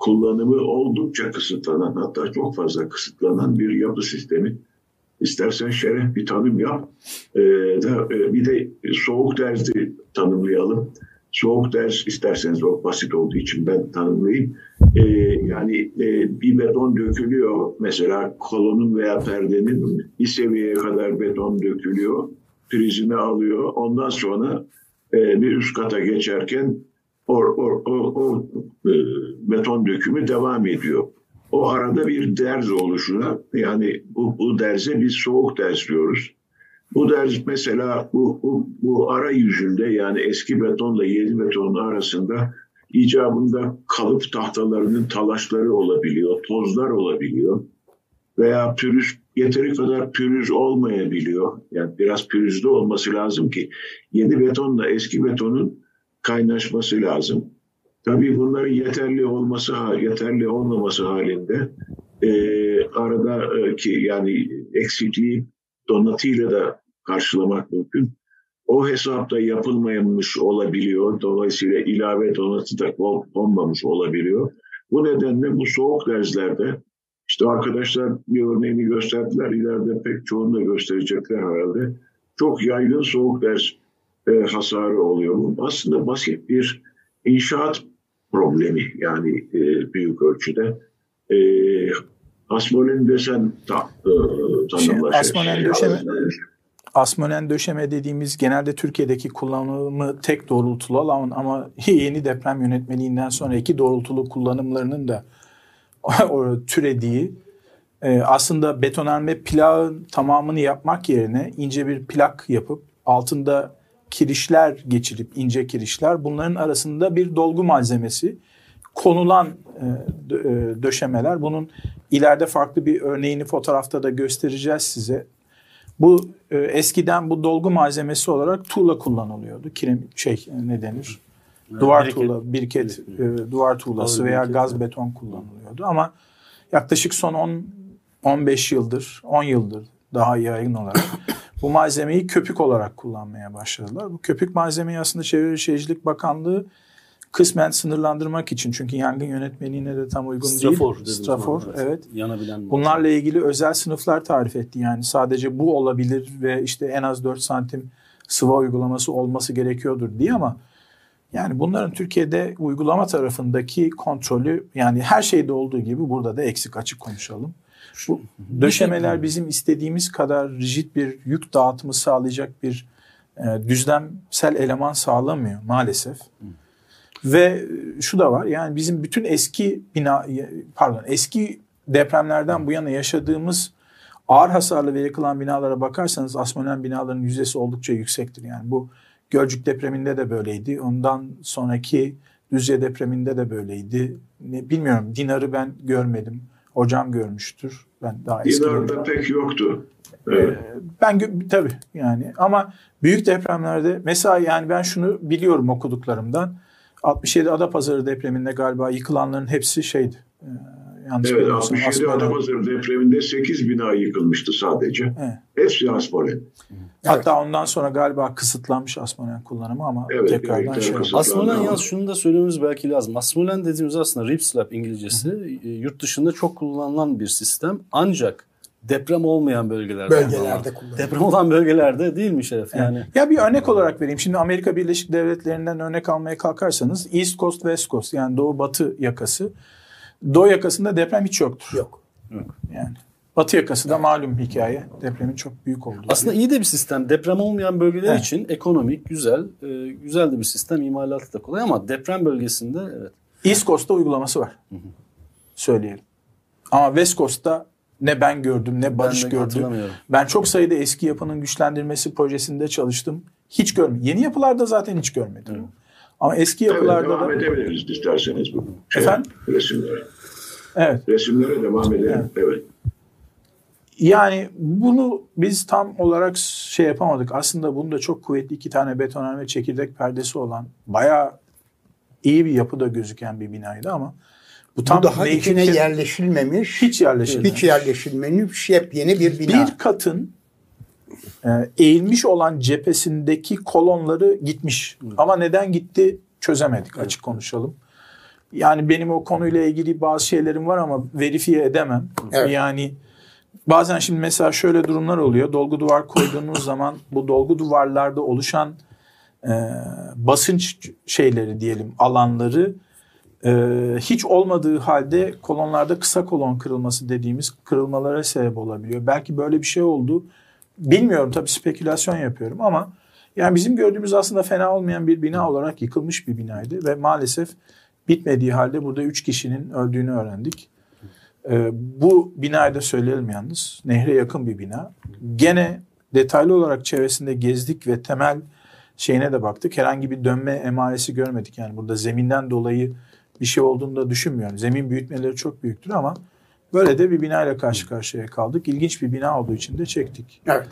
kullanımı oldukça kısıtlanan hatta çok fazla kısıtlanan bir yapı sistemi. İstersen şeref bir tanım yap. Ee, e, bir de soğuk dersi tanımlayalım. Soğuk ders isterseniz çok basit olduğu için ben tanımlayayım. Ee, yani e, bir beton dökülüyor. Mesela kolonun veya perdenin bir seviyeye kadar beton dökülüyor. Prizine alıyor. Ondan sonra e, bir üst kata geçerken o, o, o, o e, beton dökümü devam ediyor. O arada bir derz oluşuna yani bu, bu derze biz soğuk derz diyoruz. Bu derz mesela bu, bu, bu ara yüzünde yani eski betonla yeni betonun arasında icabında kalıp tahtalarının talaşları olabiliyor, tozlar olabiliyor veya pürüz yeteri kadar pürüz olmayabiliyor. Yani biraz pürüzlü olması lazım ki yeni betonla eski betonun kaynaşması lazım. Tabii bunların yeterli olması, yeterli olmaması halinde e, arada e, yani eksikliği donatıyla da karşılamak mümkün. O hesapta yapılmamış olabiliyor. Dolayısıyla ilave donatı da konmamış olabiliyor. Bu nedenle bu soğuk derzlerde işte arkadaşlar bir örneğini gösterdiler. İleride pek çoğunu da gösterecekler herhalde. Çok yaygın soğuk ders e, hasarı oluyor. Bu aslında basit bir inşaat problemi yani e, büyük ölçüde. E, Asmolen desen ta, e, tanımlaşır. Şey, asmolen döşeme, asmolen döşeme dediğimiz genelde Türkiye'deki kullanımı tek doğrultulu alan ama yeni deprem yönetmeliğinden sonra iki doğrultulu kullanımlarının da türediği e, aslında betonarme plağın tamamını yapmak yerine ince bir plak yapıp altında kirişler geçirip ince kirişler bunların arasında bir dolgu malzemesi konulan e, döşemeler. Bunun ileride farklı bir örneğini fotoğrafta da göstereceğiz size. Bu e, eskiden bu dolgu malzemesi olarak tuğla kullanılıyordu. Kirem şey ne denir? Duvar birket, tuğla, birket, e, duvar tuğlası veya birket, gaz beton kullanılıyordu. Ama yaklaşık son 10 15 yıldır, 10 yıldır daha yaygın olarak bu malzemeyi köpük olarak kullanmaya başladılar. Bu köpük malzemeyi aslında Çevre Şehircilik Bakanlığı kısmen sınırlandırmak için çünkü yangın yönetmeliğine de tam uygun Strafor değil. Strafor, evet. Yanabilen Bunlarla ilgili özel sınıflar tarif etti. Yani sadece bu olabilir ve işte en az 4 santim sıva uygulaması olması gerekiyordur diye ama yani bunların Türkiye'de uygulama tarafındaki kontrolü yani her şeyde olduğu gibi burada da eksik açık konuşalım. Bu döşemeler bizim istediğimiz kadar rigid bir yük dağıtımı sağlayacak bir e, düzlemsel eleman sağlamıyor maalesef. Ve şu da var yani bizim bütün eski bina pardon eski depremlerden bu yana yaşadığımız ağır hasarlı ve yıkılan binalara bakarsanız asmonen binaların yüzdesi oldukça yüksektir. Yani bu Gölcük depreminde de böyleydi. Ondan sonraki Düzce depreminde de böyleydi. Ne, bilmiyorum Dinar'ı ben görmedim. Hocam görmüştür. Ben daha eski. Dinar'da pek yoktu. Evet. Ben tabii yani ama büyük depremlerde mesela yani ben şunu biliyorum okuduklarımdan. 67 Adapazarı depreminde galiba yıkılanların hepsi şeydi. E, yanlış evet 67 Aspolen. Adapazarı depreminde 8 bina yıkılmıştı sadece. Evet. Hepsi Aspolen. Hatta evet. ondan sonra galiba kısıtlanmış Asmolen kullanımı ama evet, tekrardan şey Asmolen yalnız şunu da söylememiz belki lazım. Asmolen dediğimiz aslında rip slab İngilizcesi Hı. yurt dışında çok kullanılan bir sistem. Ancak deprem olmayan bölgelerde. Bölgelerde kullanılıyor. Deprem olan bölgelerde değil mi Şeref? Yani. yani. Ya bir örnek olarak vereyim. Şimdi Amerika Birleşik Devletleri'nden örnek almaya kalkarsanız East Coast, West Coast yani doğu batı yakası. Doğu yakasında deprem hiç yoktur. Yok. Yok. Yani. Batı yakası da malum hikaye. Depremin çok büyük olduğu. Aslında iyi de bir sistem. Deprem olmayan bölgeler evet. için ekonomik, güzel, e, güzel de bir sistem. İmalatı da kolay ama deprem bölgesinde evet. East Coast'ta uygulaması var. Söyleyelim. Ama West Coast'ta ne ben gördüm ne Barış de gördü. Ben çok sayıda eski yapının güçlendirmesi projesinde çalıştım. Hiç görmedim. Yeni yapılarda zaten hiç görmedim. Ama eski yapılarda devam da edebiliriz isterseniz bu şey, Efendim? resimlere. evet. Resimlere devam edelim. Evet. Yani bunu biz tam olarak şey yapamadık. Aslında bunda çok kuvvetli iki tane betonarme çekirdek perdesi olan bayağı iyi bir yapıda gözüken bir binaydı ama bu tam Bu daha içine yerleşilmemiş, hiç yerleşilmemiş. hiç yerleşilmemiş yepyeni bir bina. Bir katın eğilmiş olan cephesindeki kolonları gitmiş. Ama neden gitti çözemedik açık konuşalım. Yani benim o konuyla ilgili bazı şeylerim var ama verifiye edemem. Evet. Yani bazen şimdi mesela şöyle durumlar oluyor. Dolgu duvar koyduğunuz zaman bu dolgu duvarlarda oluşan e, basınç şeyleri diyelim alanları e, hiç olmadığı halde kolonlarda kısa kolon kırılması dediğimiz kırılmalara sebep olabiliyor. Belki böyle bir şey oldu. Bilmiyorum tabii spekülasyon yapıyorum ama yani bizim gördüğümüz aslında fena olmayan bir bina olarak yıkılmış bir binaydı ve maalesef bitmediği halde burada 3 kişinin öldüğünü öğrendik. Ee, bu binayı da söyleyelim yalnız. Nehre yakın bir bina. Gene detaylı olarak çevresinde gezdik ve temel şeyine de baktık. Herhangi bir dönme emaresi görmedik. Yani burada zeminden dolayı bir şey olduğunu da düşünmüyorum. Zemin büyütmeleri çok büyüktür ama böyle de bir binayla karşı karşıya kaldık. İlginç bir bina olduğu için de çektik. Evet.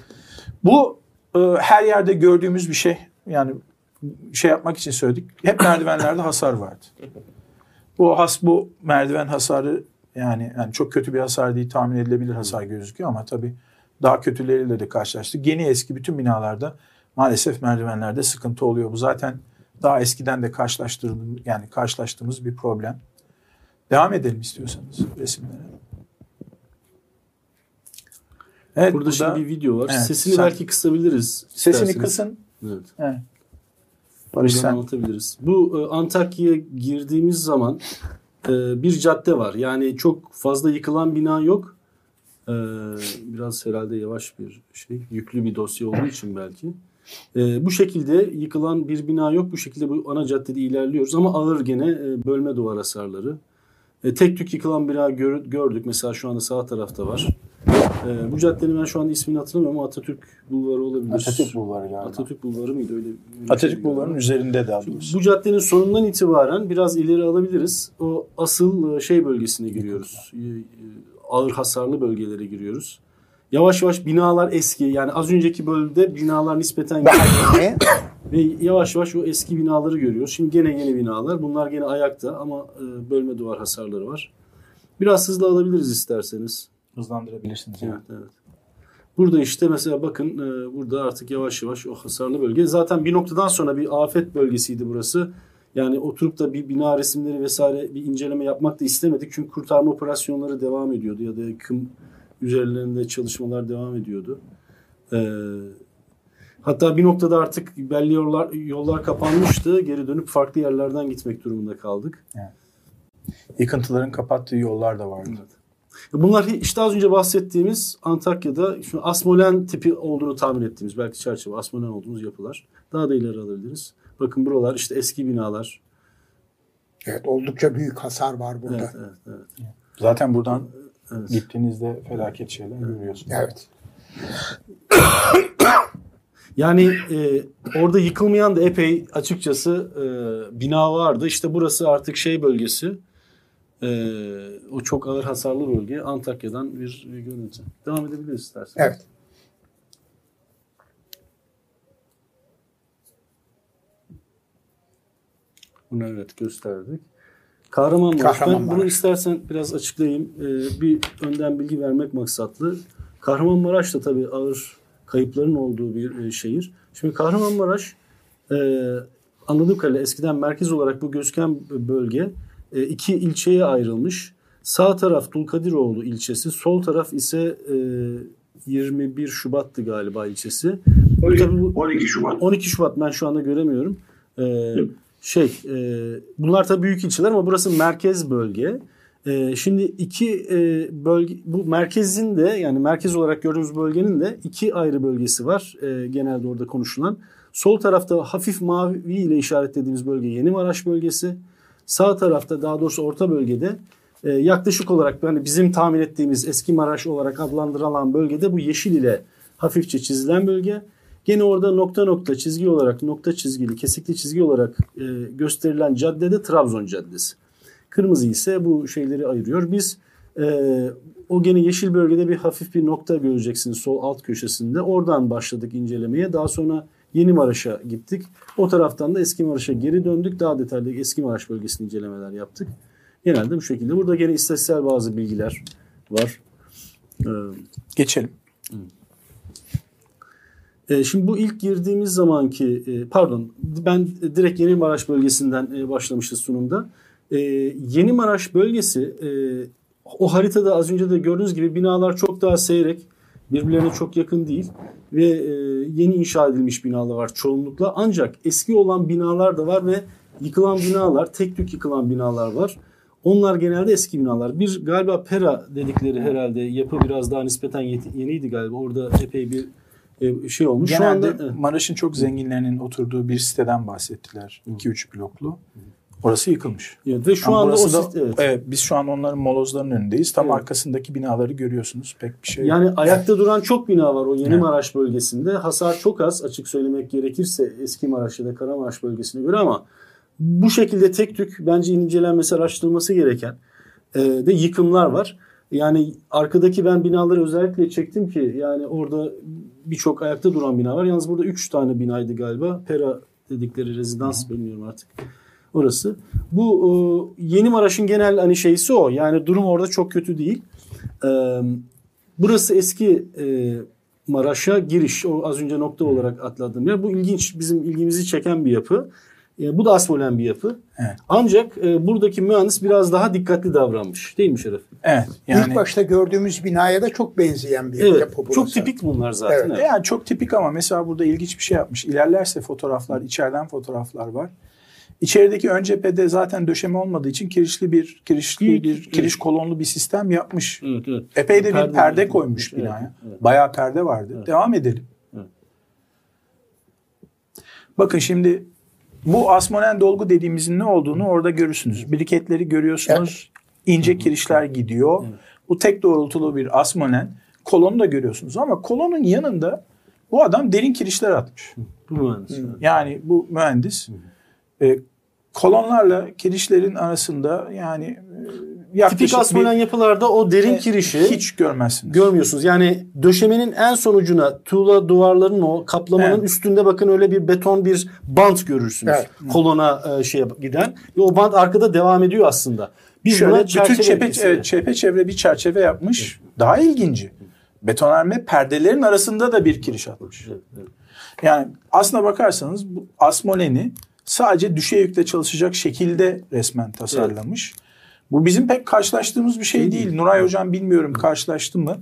Bu e, her yerde gördüğümüz bir şey. Yani şey yapmak için söyledik. Hep merdivenlerde hasar vardı. Bu has bu merdiven hasarı yani, yani çok kötü bir hasar değil tahmin edilebilir hasar gözüküyor ama tabii daha kötüleriyle de karşılaştık. Yeni eski bütün binalarda maalesef merdivenlerde sıkıntı oluyor. Bu zaten daha eskiden de karşılaştırdığımız yani karşılaştığımız bir problem. Devam edelim istiyorsanız resimlere. Evet, Burada, şimdi bir video var. Evet, Sesini sen- belki kısabiliriz. sesini isterseniz. kısın. Evet. Evet. Barış sen anlatabiliriz. Bu e, Antakya'ya girdiğimiz zaman e, bir cadde var. Yani çok fazla yıkılan bina yok. E, biraz herhalde yavaş bir şey, yüklü bir dosya olduğu için belki. Bu şekilde yıkılan bir bina yok. Bu şekilde bu ana caddede ilerliyoruz ama ağır gene bölme duvar hasarları. Tek tük yıkılan bina gör- gördük. Mesela şu anda sağ tarafta var. E, bu caddenin ben şu anda ismini hatırlamıyorum ama Atatürk Bulvarı olabilir. Atatürk Bulvarı galiba. Atatürk Bulvarı mıydı? Öyle, öyle şey Atatürk. Bulvarı'nın üzerinde daha doğrusu. Bu caddenin sonundan itibaren biraz ileri alabiliriz. O asıl e, şey bölgesine giriyoruz. E, e, Ağır hasarlı bölgelere giriyoruz. Yavaş yavaş binalar eski. Yani az önceki bölümde binalar nispeten yeni. ve yavaş yavaş o eski binaları görüyoruz. Şimdi gene yeni binalar. Bunlar gene ayakta ama bölme duvar hasarları var. Biraz hızlı alabiliriz isterseniz. Hızlandırabilirsiniz. Evet, evet. Burada işte mesela bakın e, burada artık yavaş yavaş o hasarlı bölge. Zaten bir noktadan sonra bir afet bölgesiydi burası. Yani oturup da bir bina resimleri vesaire bir inceleme yapmak da istemedik. Çünkü kurtarma operasyonları devam ediyordu ya da yıkım üzerlerinde çalışmalar devam ediyordu. Ee, hatta bir noktada artık belli yollar, yollar kapanmıştı. Geri dönüp farklı yerlerden gitmek durumunda kaldık. Yıkıntıların kapattığı yollar da vardı. Bunlar işte az önce bahsettiğimiz Antakya'da şu Asmolen tipi olduğunu tahmin ettiğimiz belki çerçeve Asmolen olduğumuz yapılar. Daha da ileri alabiliriz. Bakın buralar işte eski binalar. Evet, oldukça büyük hasar var burada. Evet, Evet. evet, evet. Zaten buradan Evet. gittiğinizde felaket şeyler görüyorsunuz. Yani e, orada yıkılmayan da epey açıkçası e, bina vardı. İşte burası artık şey bölgesi. E, o çok ağır hasarlı bölge. Antakya'dan bir, görüntü. Devam edebiliriz istersen. Evet. Bunu evet gösterdik. Kahramanmaraş. Ben Kahramanmaraş. bunu istersen biraz açıklayayım. Ee, bir önden bilgi vermek maksatlı. Kahramanmaraş da tabii ağır kayıpların olduğu bir e, şehir. Şimdi Kahramanmaraş e, anladığım kadarıyla eskiden merkez olarak bu gözüken bölge e, iki ilçeye ayrılmış. Sağ taraf Dulkadiroğlu ilçesi, sol taraf ise e, 21 Şubat'tı galiba ilçesi. Bu 12, tabii bu- 12 Şubat. 12 Şubat ben şu anda göremiyorum. Ee, şey e, bunlar tabii büyük ilçeler ama burası merkez bölge. Ee, şimdi iki e, bölge bu merkezin de yani merkez olarak gördüğümüz bölgenin de iki ayrı bölgesi var. e, genelde orada konuşulan. Sol tarafta hafif mavi ile işaretlediğimiz bölge Yeni Maraş bölgesi. Sağ tarafta daha doğrusu orta bölgede e, yaklaşık olarak yani bizim tahmin ettiğimiz eski Maraş olarak adlandırılan bölgede bu yeşil ile hafifçe çizilen bölge. Gene orada nokta nokta çizgi olarak nokta çizgili kesikli çizgi olarak e, gösterilen caddede Trabzon Caddesi. Kırmızı ise bu şeyleri ayırıyor. Biz e, o gene yeşil bölgede bir hafif bir nokta göreceksiniz sol alt köşesinde. Oradan başladık incelemeye. Daha sonra Yeni Maraş'a gittik. O taraftan da Eski Maraş'a geri döndük. Daha detaylı Eski Maraş bölgesinde incelemeler yaptık. Genelde bu şekilde. Burada gene istatistiksel bazı bilgiler var. Ee, Geçelim. E, şimdi bu ilk girdiğimiz zamanki e, pardon ben direkt Yeni Maraş bölgesinden e, başlamıştı sunumda. Yeni Maraş bölgesi o haritada az önce de gördüğünüz gibi binalar çok daha seyrek birbirlerine çok yakın değil ve yeni inşa edilmiş binalar var çoğunlukla ancak eski olan binalar da var ve yıkılan binalar tek tük yıkılan binalar var. Onlar genelde eski binalar. Bir galiba Pera dedikleri herhalde yapı biraz daha nispeten yeniydi galiba. Orada epey bir e, şey olmuş. Genelde Şu anda Maraş'ın çok zenginlerinin oturduğu bir siteden bahsettiler. 2-3 bloklu. Orası yıkılmış. Evet, ve şu Ama anda o da, evet. evet. biz şu an onların molozlarının önündeyiz. Tam evet. arkasındaki binaları görüyorsunuz. Pek bir şey Yani yok. ayakta duran çok bina var o Yeni evet. Maraş bölgesinde. Hasar çok az açık söylemek gerekirse eski Maraş ya da Karamaraş bölgesine göre ama bu şekilde tek tük bence incelenmesi, araştırılması gereken e, de yıkımlar var. Yani arkadaki ben binaları özellikle çektim ki yani orada birçok ayakta duran bina var. Yalnız burada 3 tane binaydı galiba. Pera dedikleri rezidans bilmiyorum artık. Orası. Bu e, Yeni Maraş'ın genel hani şeysi o. Yani durum orada çok kötü değil. E, burası eski e, Maraş'a giriş. O az önce nokta olarak atladığım yer. Bu ilginç, bizim ilgimizi çeken bir yapı. E, bu da asmolen bir yapı. Evet. Ancak e, buradaki mühendis biraz daha dikkatli davranmış. Değil mi Şeref? Evet. Yani... İlk başta gördüğümüz binaya da çok benzeyen bir evet, yapı burası. Çok tipik bunlar zaten. Evet. Evet. Yani çok tipik ama mesela burada ilginç bir şey yapmış. İlerlerse fotoğraflar, içeriden fotoğraflar var. İçerideki ön cephede zaten döşeme olmadığı için kirişli bir kirişli evet, bir kiriş evet. kolonlu bir sistem yapmış. Evet, evet. Epey de perde, bir perde koymuş evet, binaya. Evet. Bayağı perde vardı. Evet. Devam edelim. Evet. Bakın şimdi bu asmonen dolgu dediğimizin ne olduğunu orada görürsünüz. Briketleri görüyorsunuz. Evet. İnce kirişler gidiyor. Evet. Bu tek doğrultulu bir asmonen. Kolonu da görüyorsunuz ama kolonun yanında bu adam derin kirişler atmış. Bu mühendis. Yani bu mühendis. E, kolonlarla kirişlerin arasında yani e, yaklaşık Tipik asmolen yapılarda o derin e, kirişi hiç görmezsiniz. Görmüyorsunuz. Yani döşemenin en sonucuna tuğla duvarların o kaplamanın evet. üstünde bakın öyle bir beton bir bant görürsünüz. Evet. Kolona e, şeye giden. Ve o bant arkada devam ediyor aslında. Biz Şöyle bütün çepe, evet, bir çerçeve yapmış. Evet. Daha ilginci. Betonarme perdelerin arasında da bir kiriş atmış. Evet, evet. Yani aslına bakarsanız bu Asmolen'i sadece düşey yükle çalışacak şekilde resmen tasarlamış. Evet. Bu bizim pek karşılaştığımız bir şey değil. Nuray Hocam bilmiyorum karşılaştı mı?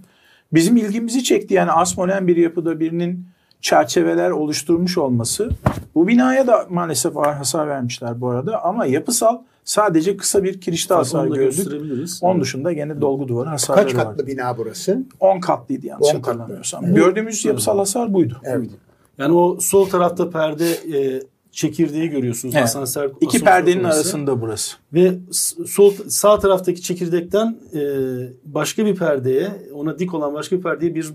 Bizim ilgimizi çekti yani asmonen bir yapıda birinin çerçeveler oluşturmuş olması. Bu binaya da maalesef ağır hasar vermişler bu arada ama yapısal sadece kısa bir kirişte hasar gördük. Onun dışında gene dolgu duvarı hasarları Kaç katlı var. bina burası? 10 katlıydı yanlış 10 hatırlamıyorsam. Evet. Gördüğümüz yapısal hasar buydu. Evet. Yani o sol tarafta perde e, çekirdeği görüyorsunuz. Evet. Asansör, İki perdenin orası. arasında burası. Ve sol sağ taraftaki çekirdekten e, başka bir perdeye, ona dik olan başka bir perdeye bir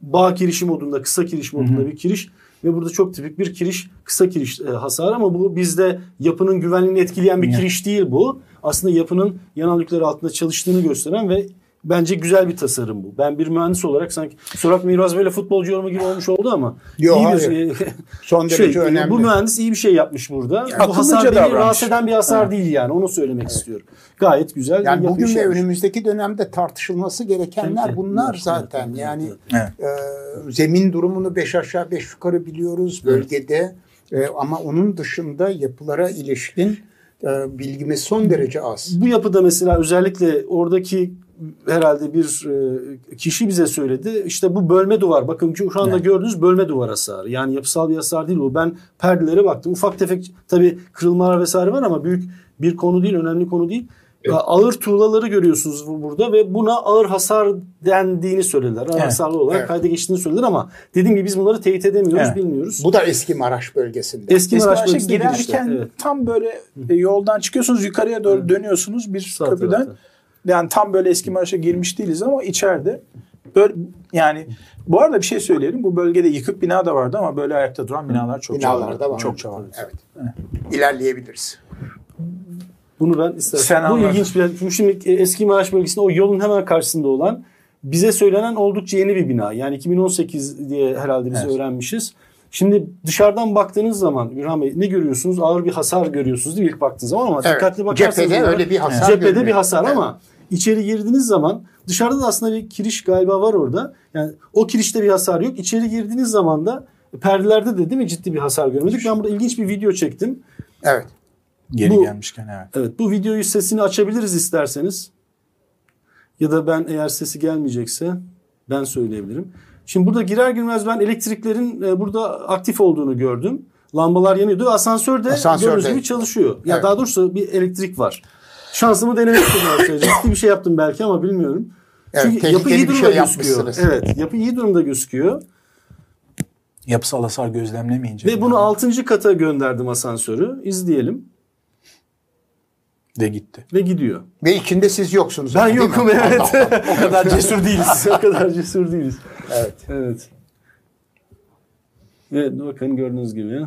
bağ kirişi modunda, kısa kiriş modunda Hı-hı. bir kiriş ve burada çok tipik bir kiriş, kısa kiriş e, hasar ama bu bizde yapının güvenliğini etkileyen bir kiriş değil bu. Aslında yapının yanal yükleri altında çalıştığını gösteren ve bence güzel bir tasarım bu. Ben bir mühendis olarak sanki Surat Miraz böyle futbolcu yorumu gibi olmuş oldu ama Yok, iyi hayır. bir son şey, derece önemli. Bu mühendis iyi bir şey yapmış burada. Yani bu hasar beni rahatsız eden bir hasar evet. değil yani onu söylemek evet. istiyorum. Gayet güzel. Yani bugün ve önümüzdeki dönemde tartışılması gerekenler bunlar evet, zaten. Evet, yani evet. E, zemin durumunu beş aşağı beş yukarı biliyoruz bölgede. Evet. E, ama onun dışında yapılara ilişkin e, bilgimiz son derece az. Bu yapıda mesela özellikle oradaki herhalde bir e, kişi bize söyledi. İşte bu bölme duvar. Bakın şu anda evet. gördüğünüz bölme duvar hasarı. Yani yapısal bir hasar değil bu. Ben perdelere baktım. Ufak tefek tabii kırılmalar vesaire var ama büyük bir konu değil, önemli konu değil. Evet. Ağır tuğlaları görüyorsunuz bu- burada ve buna ağır hasar dendiğini söylediler. Ağır Evet. hasarlı olarak Evet. kayda geçtiğini söylediler ama dediğim gibi biz bunları teyit edemiyoruz, Evet. bilmiyoruz. Bu da eski Maraş bölgesinde. Eski Eski Maraş Maraş'a bölgesinde girişte. girerken Evet. tam böyle e, yoldan çıkıyorsunuz yukarıya doğru dönüyorsunuz bir Sağ köprüden. tarafta. Yani tam böyle eski Maraş'a girmiş değiliz ama içeride böyle yani bu arada bir şey söyleyelim. Bu bölgede yıkık bina da vardı ama böyle ayakta duran binalar çok Binalar da var. Çok var. Evet. İlerleyebiliriz. Bunu ben istersen. Sen Bu anlat. ilginç bir. Çünkü şimdi e, eski Maraş bölgesinde o yolun hemen karşısında olan bize söylenen oldukça yeni bir bina. Yani 2018 diye herhalde biz Evet. öğrenmişiz. Şimdi dışarıdan baktığınız zaman Ürhan Bey ne görüyorsunuz? Ağır bir hasar görüyorsunuz değil mi ilk baktığınız zaman ama Evet. dikkatli bakarsanız Cephede öyle bir hasar Cephede görünüyor. bir hasar Evet. ama içeri girdiğiniz zaman dışarıda da aslında bir kiriş galiba var orada. Yani o kirişte bir hasar yok. İçeri girdiğiniz zaman da perdelerde de değil mi ciddi bir hasar görmedik. Ben burada ilginç bir video çektim. Evet. Geri Bu- gelmişken evet. Evet bu videoyu sesini açabiliriz isterseniz. Ya da ben eğer sesi gelmeyecekse ben söyleyebilirim. Şimdi burada girer girmez ben elektriklerin e, burada aktif olduğunu gördüm. Lambalar yanıyordu ve asansör de gördüğünüz gibi çalışıyor. Ya Evet. daha doğrusu bir elektrik var. Şansımı denemek istedim. Ciddi bir şey yaptım belki ama bilmiyorum. Evet, Çünkü yapı iyi durumda şey gözüküyor. Evet, yapı iyi durumda gözüküyor. Yapısal hasar gözlemlemeyince. Ve bunu 6. kata gönderdim asansörü. İzleyelim de gitti. ve gidiyor. Ve içinde siz yoksunuz. Ben mi? yokum evet. Allah Allah. O kadar cesur değiliz. o kadar cesur değiliz. Evet. Evet. Evet bakın gördüğünüz gibi.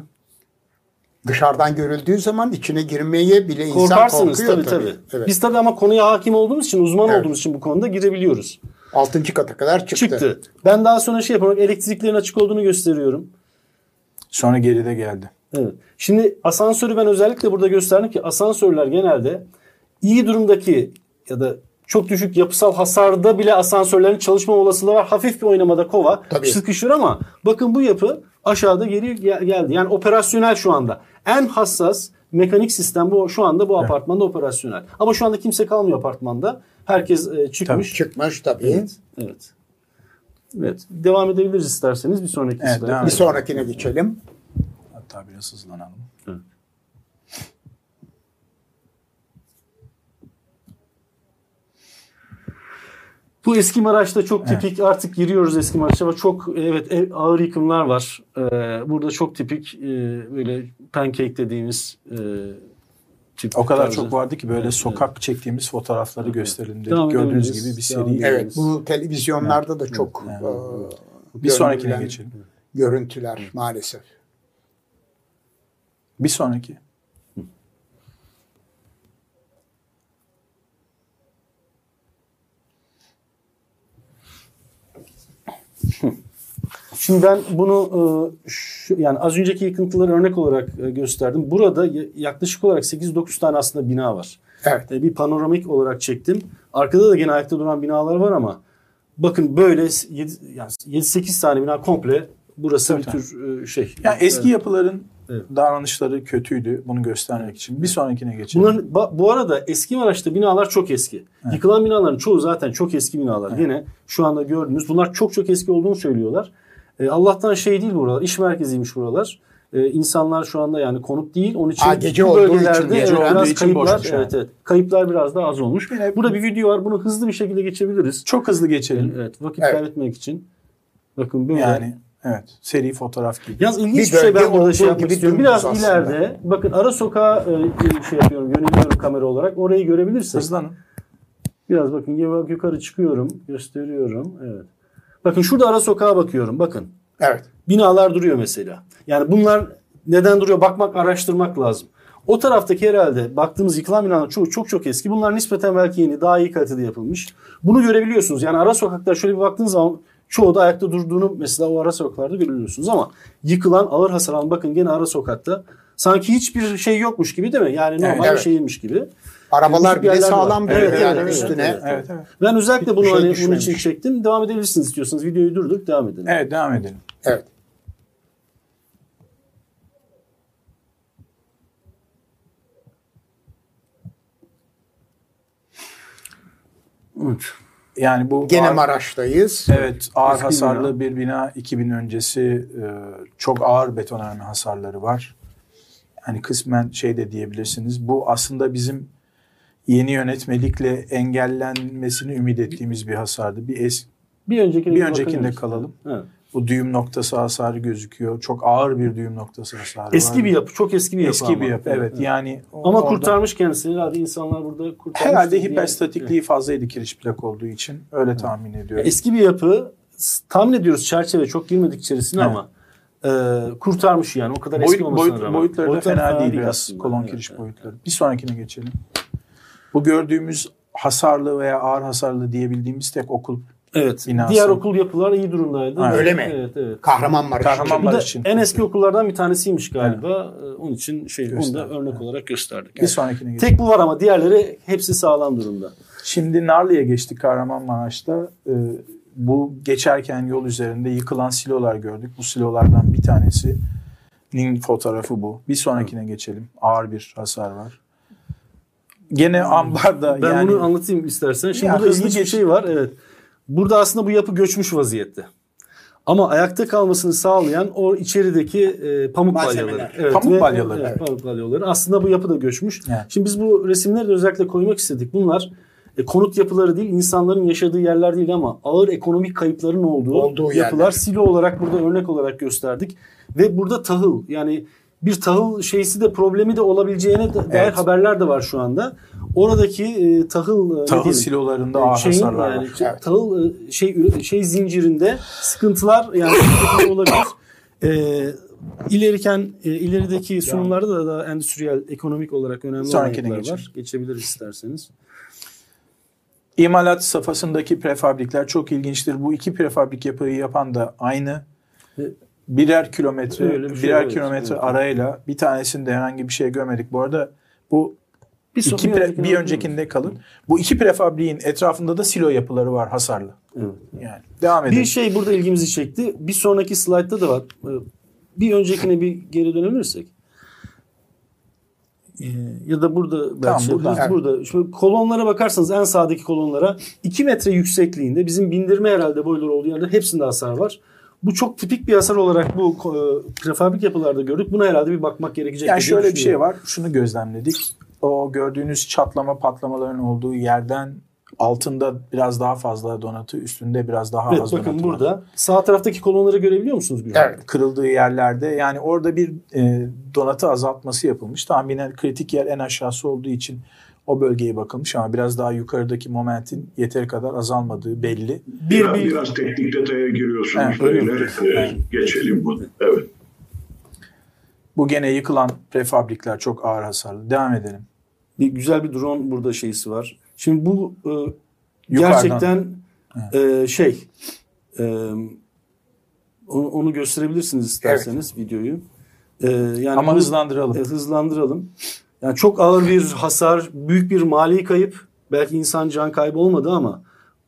Dışarıdan görüldüğü zaman içine girmeye bile insan Korkarsınız korkuyor tabii tabii. tabii. Evet. Biz tabii ama konuya hakim olduğumuz için, uzman Evet. olduğumuz için bu konuda girebiliyoruz. Altıncı kata kadar çıktı. Çıktı. Ben daha sonra şey yaparak elektriklerin açık olduğunu gösteriyorum. Sonra geride geldi. Evet. Şimdi asansörü ben özellikle burada gösterdim ki asansörler genelde iyi durumdaki ya da çok düşük yapısal hasarda bile asansörlerin çalışma olasılığı var. Hafif bir oynamada kova Tabii. sıkışır ama bakın bu yapı aşağıda geri gel- geldi. Yani operasyonel şu anda. En hassas mekanik sistem bu şu anda bu apartmanda operasyonel. Ama şu anda kimse kalmıyor apartmanda. Herkes e, çıkmış. Çıkmış tabii. Evet. Evet. Evet. Devam edebiliriz isterseniz bir sonraki Evet, Bir sonrakine geçelim. Hatta biraz hızlanalım. Bu eski Maraş'ta çok tipik artık giriyoruz eski Maraş'a ve çok evet ev- ağır yıkımlar var. Ee, burada çok tipik e, böyle pancake dediğimiz e, tip O kadar tarzı. çok vardı ki böyle Evet, sokak çektiğimiz fotoğrafları gösterelim dedik. Devam Gördüğünüz gibi bir seri. edebiliriz. Evet. Bu televizyonlarda da çok Evet. e, Bir sonrakine geçelim. Görüntüler maalesef. Bir sonraki. Şimdi ben bunu e, şu, yani az önceki yıkıntıları örnek olarak e, gösterdim. Burada yaklaşık olarak 8-9 tane aslında bina var. Evet. E, bir panoramik olarak çektim. Arkada da gene ayakta duran binalar var ama bakın böyle 7, yani 7-8 tane bina komple burası bir Tabii, tür şey. Yani eski Evet. yapıların Evet. davranışları kötüydü. Bunu göstermek için. Bir sonrakine geçelim. Bunların, bu arada eski Maraş'ta binalar çok eski. Yıkılan binaların çoğu zaten çok eski binalar. Yine şu anda gördüğünüz bunlar çok çok eski olduğunu söylüyorlar. E, Allah'tan şey değil buralar. iş merkeziymiş buralar. E, insanlar şu anda yani konut değil. Onun için Aa, gece bu olduğu için, bölgelerde gece evet, biraz için kayıplar, yani. evet, evet. kayıplar biraz daha az olmuş. Yine- Burada bir video var. Bunu hızlı bir şekilde geçebiliriz. Çok hızlı geçelim. Evet, vakit Evet. kaybetmek için. Bakın böyle. Yani evet seri fotoğraf gibi. Yalnız ilginç Bir bir, şey ben burada olduğu şey yapmak istiyorum. Biraz aslında. ileride bakın ara sokağa e, şey yapıyorum, yöneliyorum kamera olarak. Orayı görebilirsiniz. Hızlanın. Biraz bakın yukarı çıkıyorum, gösteriyorum. Evet. Bakın şurada ara sokağa bakıyorum. Bakın. Evet. Binalar duruyor mesela. Yani bunlar neden duruyor? Bakmak, araştırmak lazım. O taraftaki herhalde baktığımız yıkılan binalar çoğu çok çok eski. Bunlar nispeten belki yeni, daha iyi kalitede yapılmış. Bunu görebiliyorsunuz. Yani ara sokaklar şöyle bir baktığınız zaman çoğu da ayakta durduğunu mesela o ara sokaklarda görebiliyorsunuz. Ama yıkılan, ağır hasar alan bakın gene ara sokakta sanki hiçbir şey yokmuş gibi değil mi? Yani normal Evet, bir evet. şeymiş gibi. Arabalar Küçük bile sağlam Evet, duruyor evet, yani evet, üstüne. evet, Evet evet. Ben özellikle bunu şey hani bunun için çektim. Devam edebilirsiniz istiyorsanız. Videoyu durdurup devam edelim. Evet devam edelim. Evet. Evet. Yani bu Gene ağır- Maraş'tayız. Evet ağır Eski hasarlı bir bina 2000 öncesi e, çok ağır betonarme hasarları var. Yani kısmen şey de diyebilirsiniz. Bu aslında bizim yeni yönetmelikle engellenmesini ümit ettiğimiz bir hasardı. Bir es Bir öncekine bir öncekinde kalalım. Evet. Bu düğüm noktası hasarı gözüküyor. Çok ağır bir düğüm noktası hasarı Eski var. bir yapı, çok eski bir yapı Eski ama. bir yapı evet. Yani o- Ama orada- kurtarmış kendisini. Herhalde insanlar burada kurtarmış. herhalde hiperstatikliği fazlaydı kiriş plak olduğu için. Öyle tahmin ediyorum. Eski bir yapı tahmin ediyoruz çerçeve çok girmedik içerisine Evet. ama e, kurtarmış yani o kadar eski Boyut, olmasına boyut, rağmen. boyutları da Boyutları fena değil biraz kolon Evet, kiriş evet. boyutları. Bir sonrakine geçelim. Bu gördüğümüz hasarlı veya ağır hasarlı diyebildiğimiz tek okul Evet. Binası. Diğer okul yapılar iyi durumdaydı. Ha, öyle mi? Evet, evet. Kahramanmaraş. Kahramanmaraş. İçin. en eski okullardan bir tanesiymiş galiba. Ee, Onun için şey onu da Gösterdik, örnek evet. olarak gösterdik. bir sonrakine geçelim. Tek bu var ama diğerleri hepsi sağlam durumda. Şimdi Narlı'ya geçtik Kahramanmaraş'ta. Ee, bu geçerken yol üzerinde yıkılan silolar gördük. Bu silolardan bir tanesinin fotoğrafı bu. Bir sonrakine geçelim. Ağır bir hasar var. Gene ambarda Ben yani bunu anlatayım istersen. Şimdi Ya, burada hızlı ilginç bir şey var. Evet. Burada aslında bu yapı göçmüş vaziyette. Ama ayakta kalmasını sağlayan o içerideki e, pamuk Malzemeler. balyaları. Pamuk ve- balyaları. Evet, pamuk balyaları. Aslında bu yapı da göçmüş. Evet. Şimdi biz bu resimleri de özellikle koymak istedik. Bunlar e, konut yapıları değil, insanların yaşadığı yerler değil ama ağır ekonomik kayıpların olduğu, Olduğu yapılar. yerler. Silo olarak burada örnek olarak gösterdik. Ve burada tahıl yani bir tahıl şeysi de problemi de olabileceğine da- dair Evet. haberler de var şu anda. Oradaki e, tahıl e, ne tahıl silolarında e, şeyin yani var. şey- Evet. tahıl e, şey şey zincirinde sıkıntılar yani olabilir. E, ileriken e, ilerideki sunumlarda da daha endüstriyel ekonomik olarak önemli geçelim. var. Geçebiliriz isterseniz. İmalat safhasındaki prefabrikler çok ilginçtir. Bu iki prefabrik yapıyı yapan da aynı. Birer kilometre, Öyle bir şey, birer evet, kilometre evet. arayla bir tanesinde herhangi bir şey görmedik. Bu arada bu Bir, iki bir pre- bir öncekinde kalın. Bu iki prefabriğin etrafında da silo yapıları var hasarlı. Evet. Yani devam edelim. Bir şey burada ilgimizi çekti. Bir sonraki slaytta da var. Ee, Bir öncekine bir geri dönebilirsek. Ee, Ya da burada belki Tamam, şey buradan. yapabiliriz. burada. Şimdi kolonlara bakarsanız en sağdaki kolonlara 2 metre yüksekliğinde bizim bindirme herhalde boyları olduğu yerde hepsinde hasar var. Bu çok tipik bir hasar olarak bu e, prefabrik yapılarda gördük. Buna herhalde bir bakmak gerekecek. Yani şöyle bir şey var. Şunu gözlemledik. O gördüğünüz çatlama patlamaların olduğu yerden altında biraz daha fazla donatı, üstünde biraz daha Evet az bakın donatı var. burada sağ taraftaki kolonları görebiliyor musunuz? Gülhan? Evet. kırıldığı yerlerde yani orada bir e, donatı azaltması yapılmış. Tahminen kritik yer en aşağısı olduğu için o bölgeye bakılmış ama biraz daha yukarıdaki momentin yeteri kadar azalmadığı belli. Bir, biraz, bir, biraz teknik detaya giriyorsunuz Evet, öyle böyle. mi? e, geçelim bunu. Evet. Bu gene yıkılan prefabrikler çok ağır hasarlı. Devam edelim. bir güzel bir drone burada şeysi var. Şimdi bu e, Yukarıdan. gerçekten e, şey e, onu, onu gösterebilirsiniz isterseniz videoyu. E, yani Ama bu- hızlandıralım. e, hızlandıralım. Yani çok ağır bir hasar, büyük bir mali kayıp. Belki insan can kaybı olmadı ama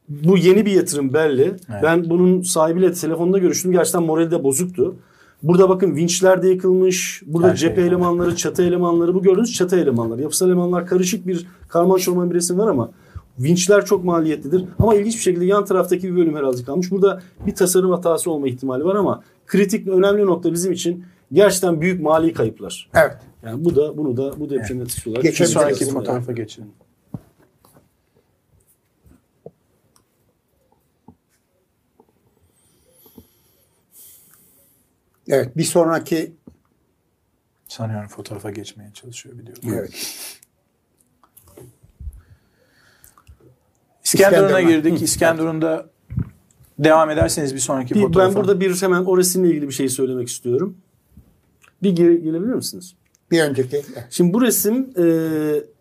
bu yeni bir yatırım belli. Ben bunun sahibiyle telefonda görüştüm. Gerçekten morali de bozuktu. Burada bakın vinçler de yıkılmış. Burada Her şey cephe var. elemanları, çatı elemanları. Bu gördüğünüz çatı elemanları. Yapısal elemanlar karışık bir karman çorman bir resim var ama vinçler çok maliyetlidir. Ama ilginç bir şekilde yan taraftaki bir bölüm herhalde kalmış. Burada bir tasarım hatası olma ihtimali var ama kritik önemli nokta bizim için gerçekten büyük mali kayıplar. Evet. Yani bu da bunu da bu deprem etkisi olarak Geçebiliriz. sonraki fotoğrafa geçelim. Evet. Bir sonraki Sanıyorum fotoğrafa geçmeye çalışıyor biliyorum. evet. İskenderun'a İskenderun. girdik. İskenderun'da devam ederseniz bir sonraki Bir- fotoğrafa. ben burada bir hemen o resimle ilgili bir şey söylemek istiyorum. Bir geri gelebilir misiniz? Bir önceki Şimdi bu resim e,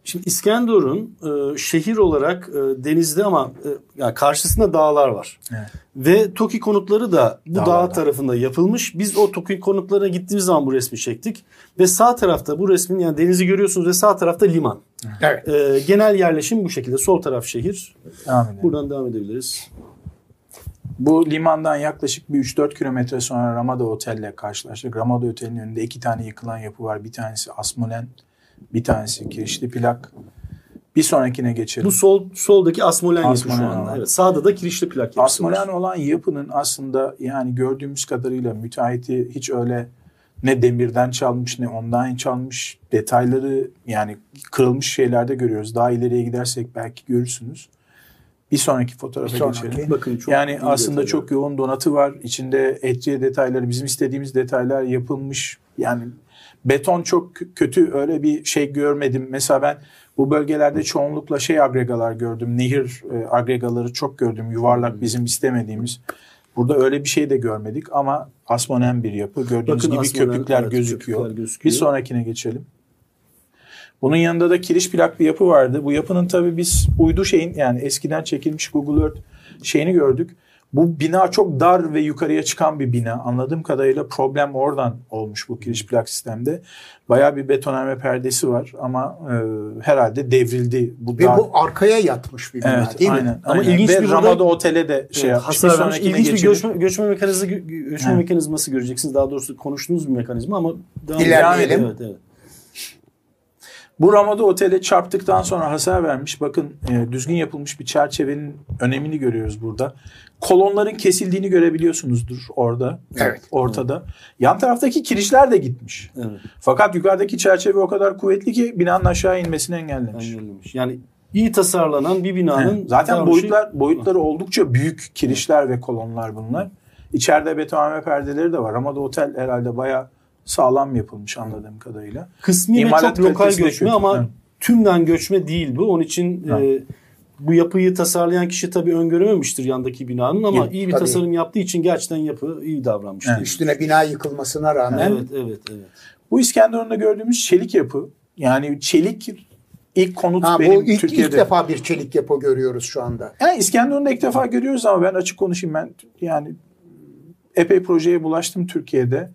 şimdi İskenderun e, şehir olarak e, denizde ama e, yani karşısında dağlar var. Evet. Ve TOKİ konutları da bu dağ Dağlarda. tarafında yapılmış. Biz o TOKİ konutlarına gittiğimiz zaman bu resmi çektik. Ve sağ tarafta bu resmin yani denizi görüyorsunuz ve sağ tarafta liman. evet. E, genel yerleşim bu şekilde. Sol taraf şehir. Devam edelim. Buradan devam edebiliriz. Bu limandan yaklaşık bir 3-4 kilometre sonra Ramada Otel'le karşılaştık. Ramada Otel'in önünde iki tane yıkılan yapı var. Bir tanesi Asmolen, bir tanesi kirişli plak. Bir sonrakine geçelim. Bu sol soldaki Asmolen yapı şu Asmolen anda. olan. Evet, sağda da kirişli plak yapısı var. Asmolen olan yapının aslında yani gördüğümüz kadarıyla müteahhiti hiç öyle ne demirden çalmış ne ondan çalmış detayları yani kırılmış şeylerde görüyoruz. Daha ileriye gidersek belki görürsünüz. Bir sonraki fotoğrafa Bir sonraki. geçelim. Bakın çok yani aslında detaylar. çok yoğun donatı var. İçinde etçiye detayları, bizim istediğimiz detaylar yapılmış. Yani beton çok kötü öyle bir şey görmedim. Mesela ben bu bölgelerde çoğunlukla şey agregalar gördüm. Nehir e, agregaları çok gördüm. Yuvarlak bizim istemediğimiz. Burada öyle bir şey de görmedik ama asmonen bir yapı. Gördüğünüz Bakın gibi köpükler evet, gözüküyor. köpükler gözüküyor. Bir sonrakine geçelim. Bunun yanında da kiriş plak bir yapı vardı. Bu yapının tabii biz uydu şeyin yani eskiden çekilmiş Google Earth şeyini gördük. Bu bina çok dar ve yukarıya çıkan bir bina. Anladığım kadarıyla problem oradan olmuş bu kiriş plak sistemde. Bayağı bir betonarme perdesi var ama e, herhalde devrildi. Bu Ve dar- bu arkaya yatmış bir bina Evet, değil aynen, mi? Ama aynen. ilginç Ve bir burada- Ramada Otel'e de şey Evet, yapmış. hasar Bir vermiş. İlginç bir geçelim. göçme, göçme mekanizması göçme Evet. mekanizması göreceksiniz. Daha doğrusu konuştuğunuz bir mekanizma ama devam İlerleyelim. Evet, evet. Bu Ramada Otel'e çarptıktan sonra hasar vermiş. Bakın e, düzgün yapılmış bir çerçevenin önemini görüyoruz burada. Kolonların kesildiğini görebiliyorsunuzdur orada. Evet. Ortada. Yan taraftaki kirişler de gitmiş. evet. Fakat yukarıdaki çerçeve o kadar kuvvetli ki binanın aşağı inmesini engellemiş. Engellemiş. Yani iyi tasarlanan bir binanın Evet. Zaten boyutlar boyutları oldukça büyük kirişler ve kolonlar bunlar. İçeride betonarme perdeleri de var. Ramada Otel herhalde bayağı sağlam yapılmış anladığım kadarıyla. kısmi ve İmalat çok lokal göçme kötü. ama Evet. tümden göçme değil bu. Onun için e, bu yapıyı tasarlayan kişi tabii öngörememiştir yandaki binanın ama Gibi, iyi bir tabii. tasarım yaptığı için gerçekten yapı iyi davranmış. Evet. Üstüne bina yıkılmasına rağmen Evet, evet, evet. Bu İskenderun'da gördüğümüz çelik yapı. Yani çelik ilk konut ha, benim bu ilk, Türkiye'de. ilk defa bir çelik yapı görüyoruz şu anda. Yani İskenderun'da ilk defa görüyoruz ama ben açık konuşayım ben yani epey projeye bulaştım Türkiye'de.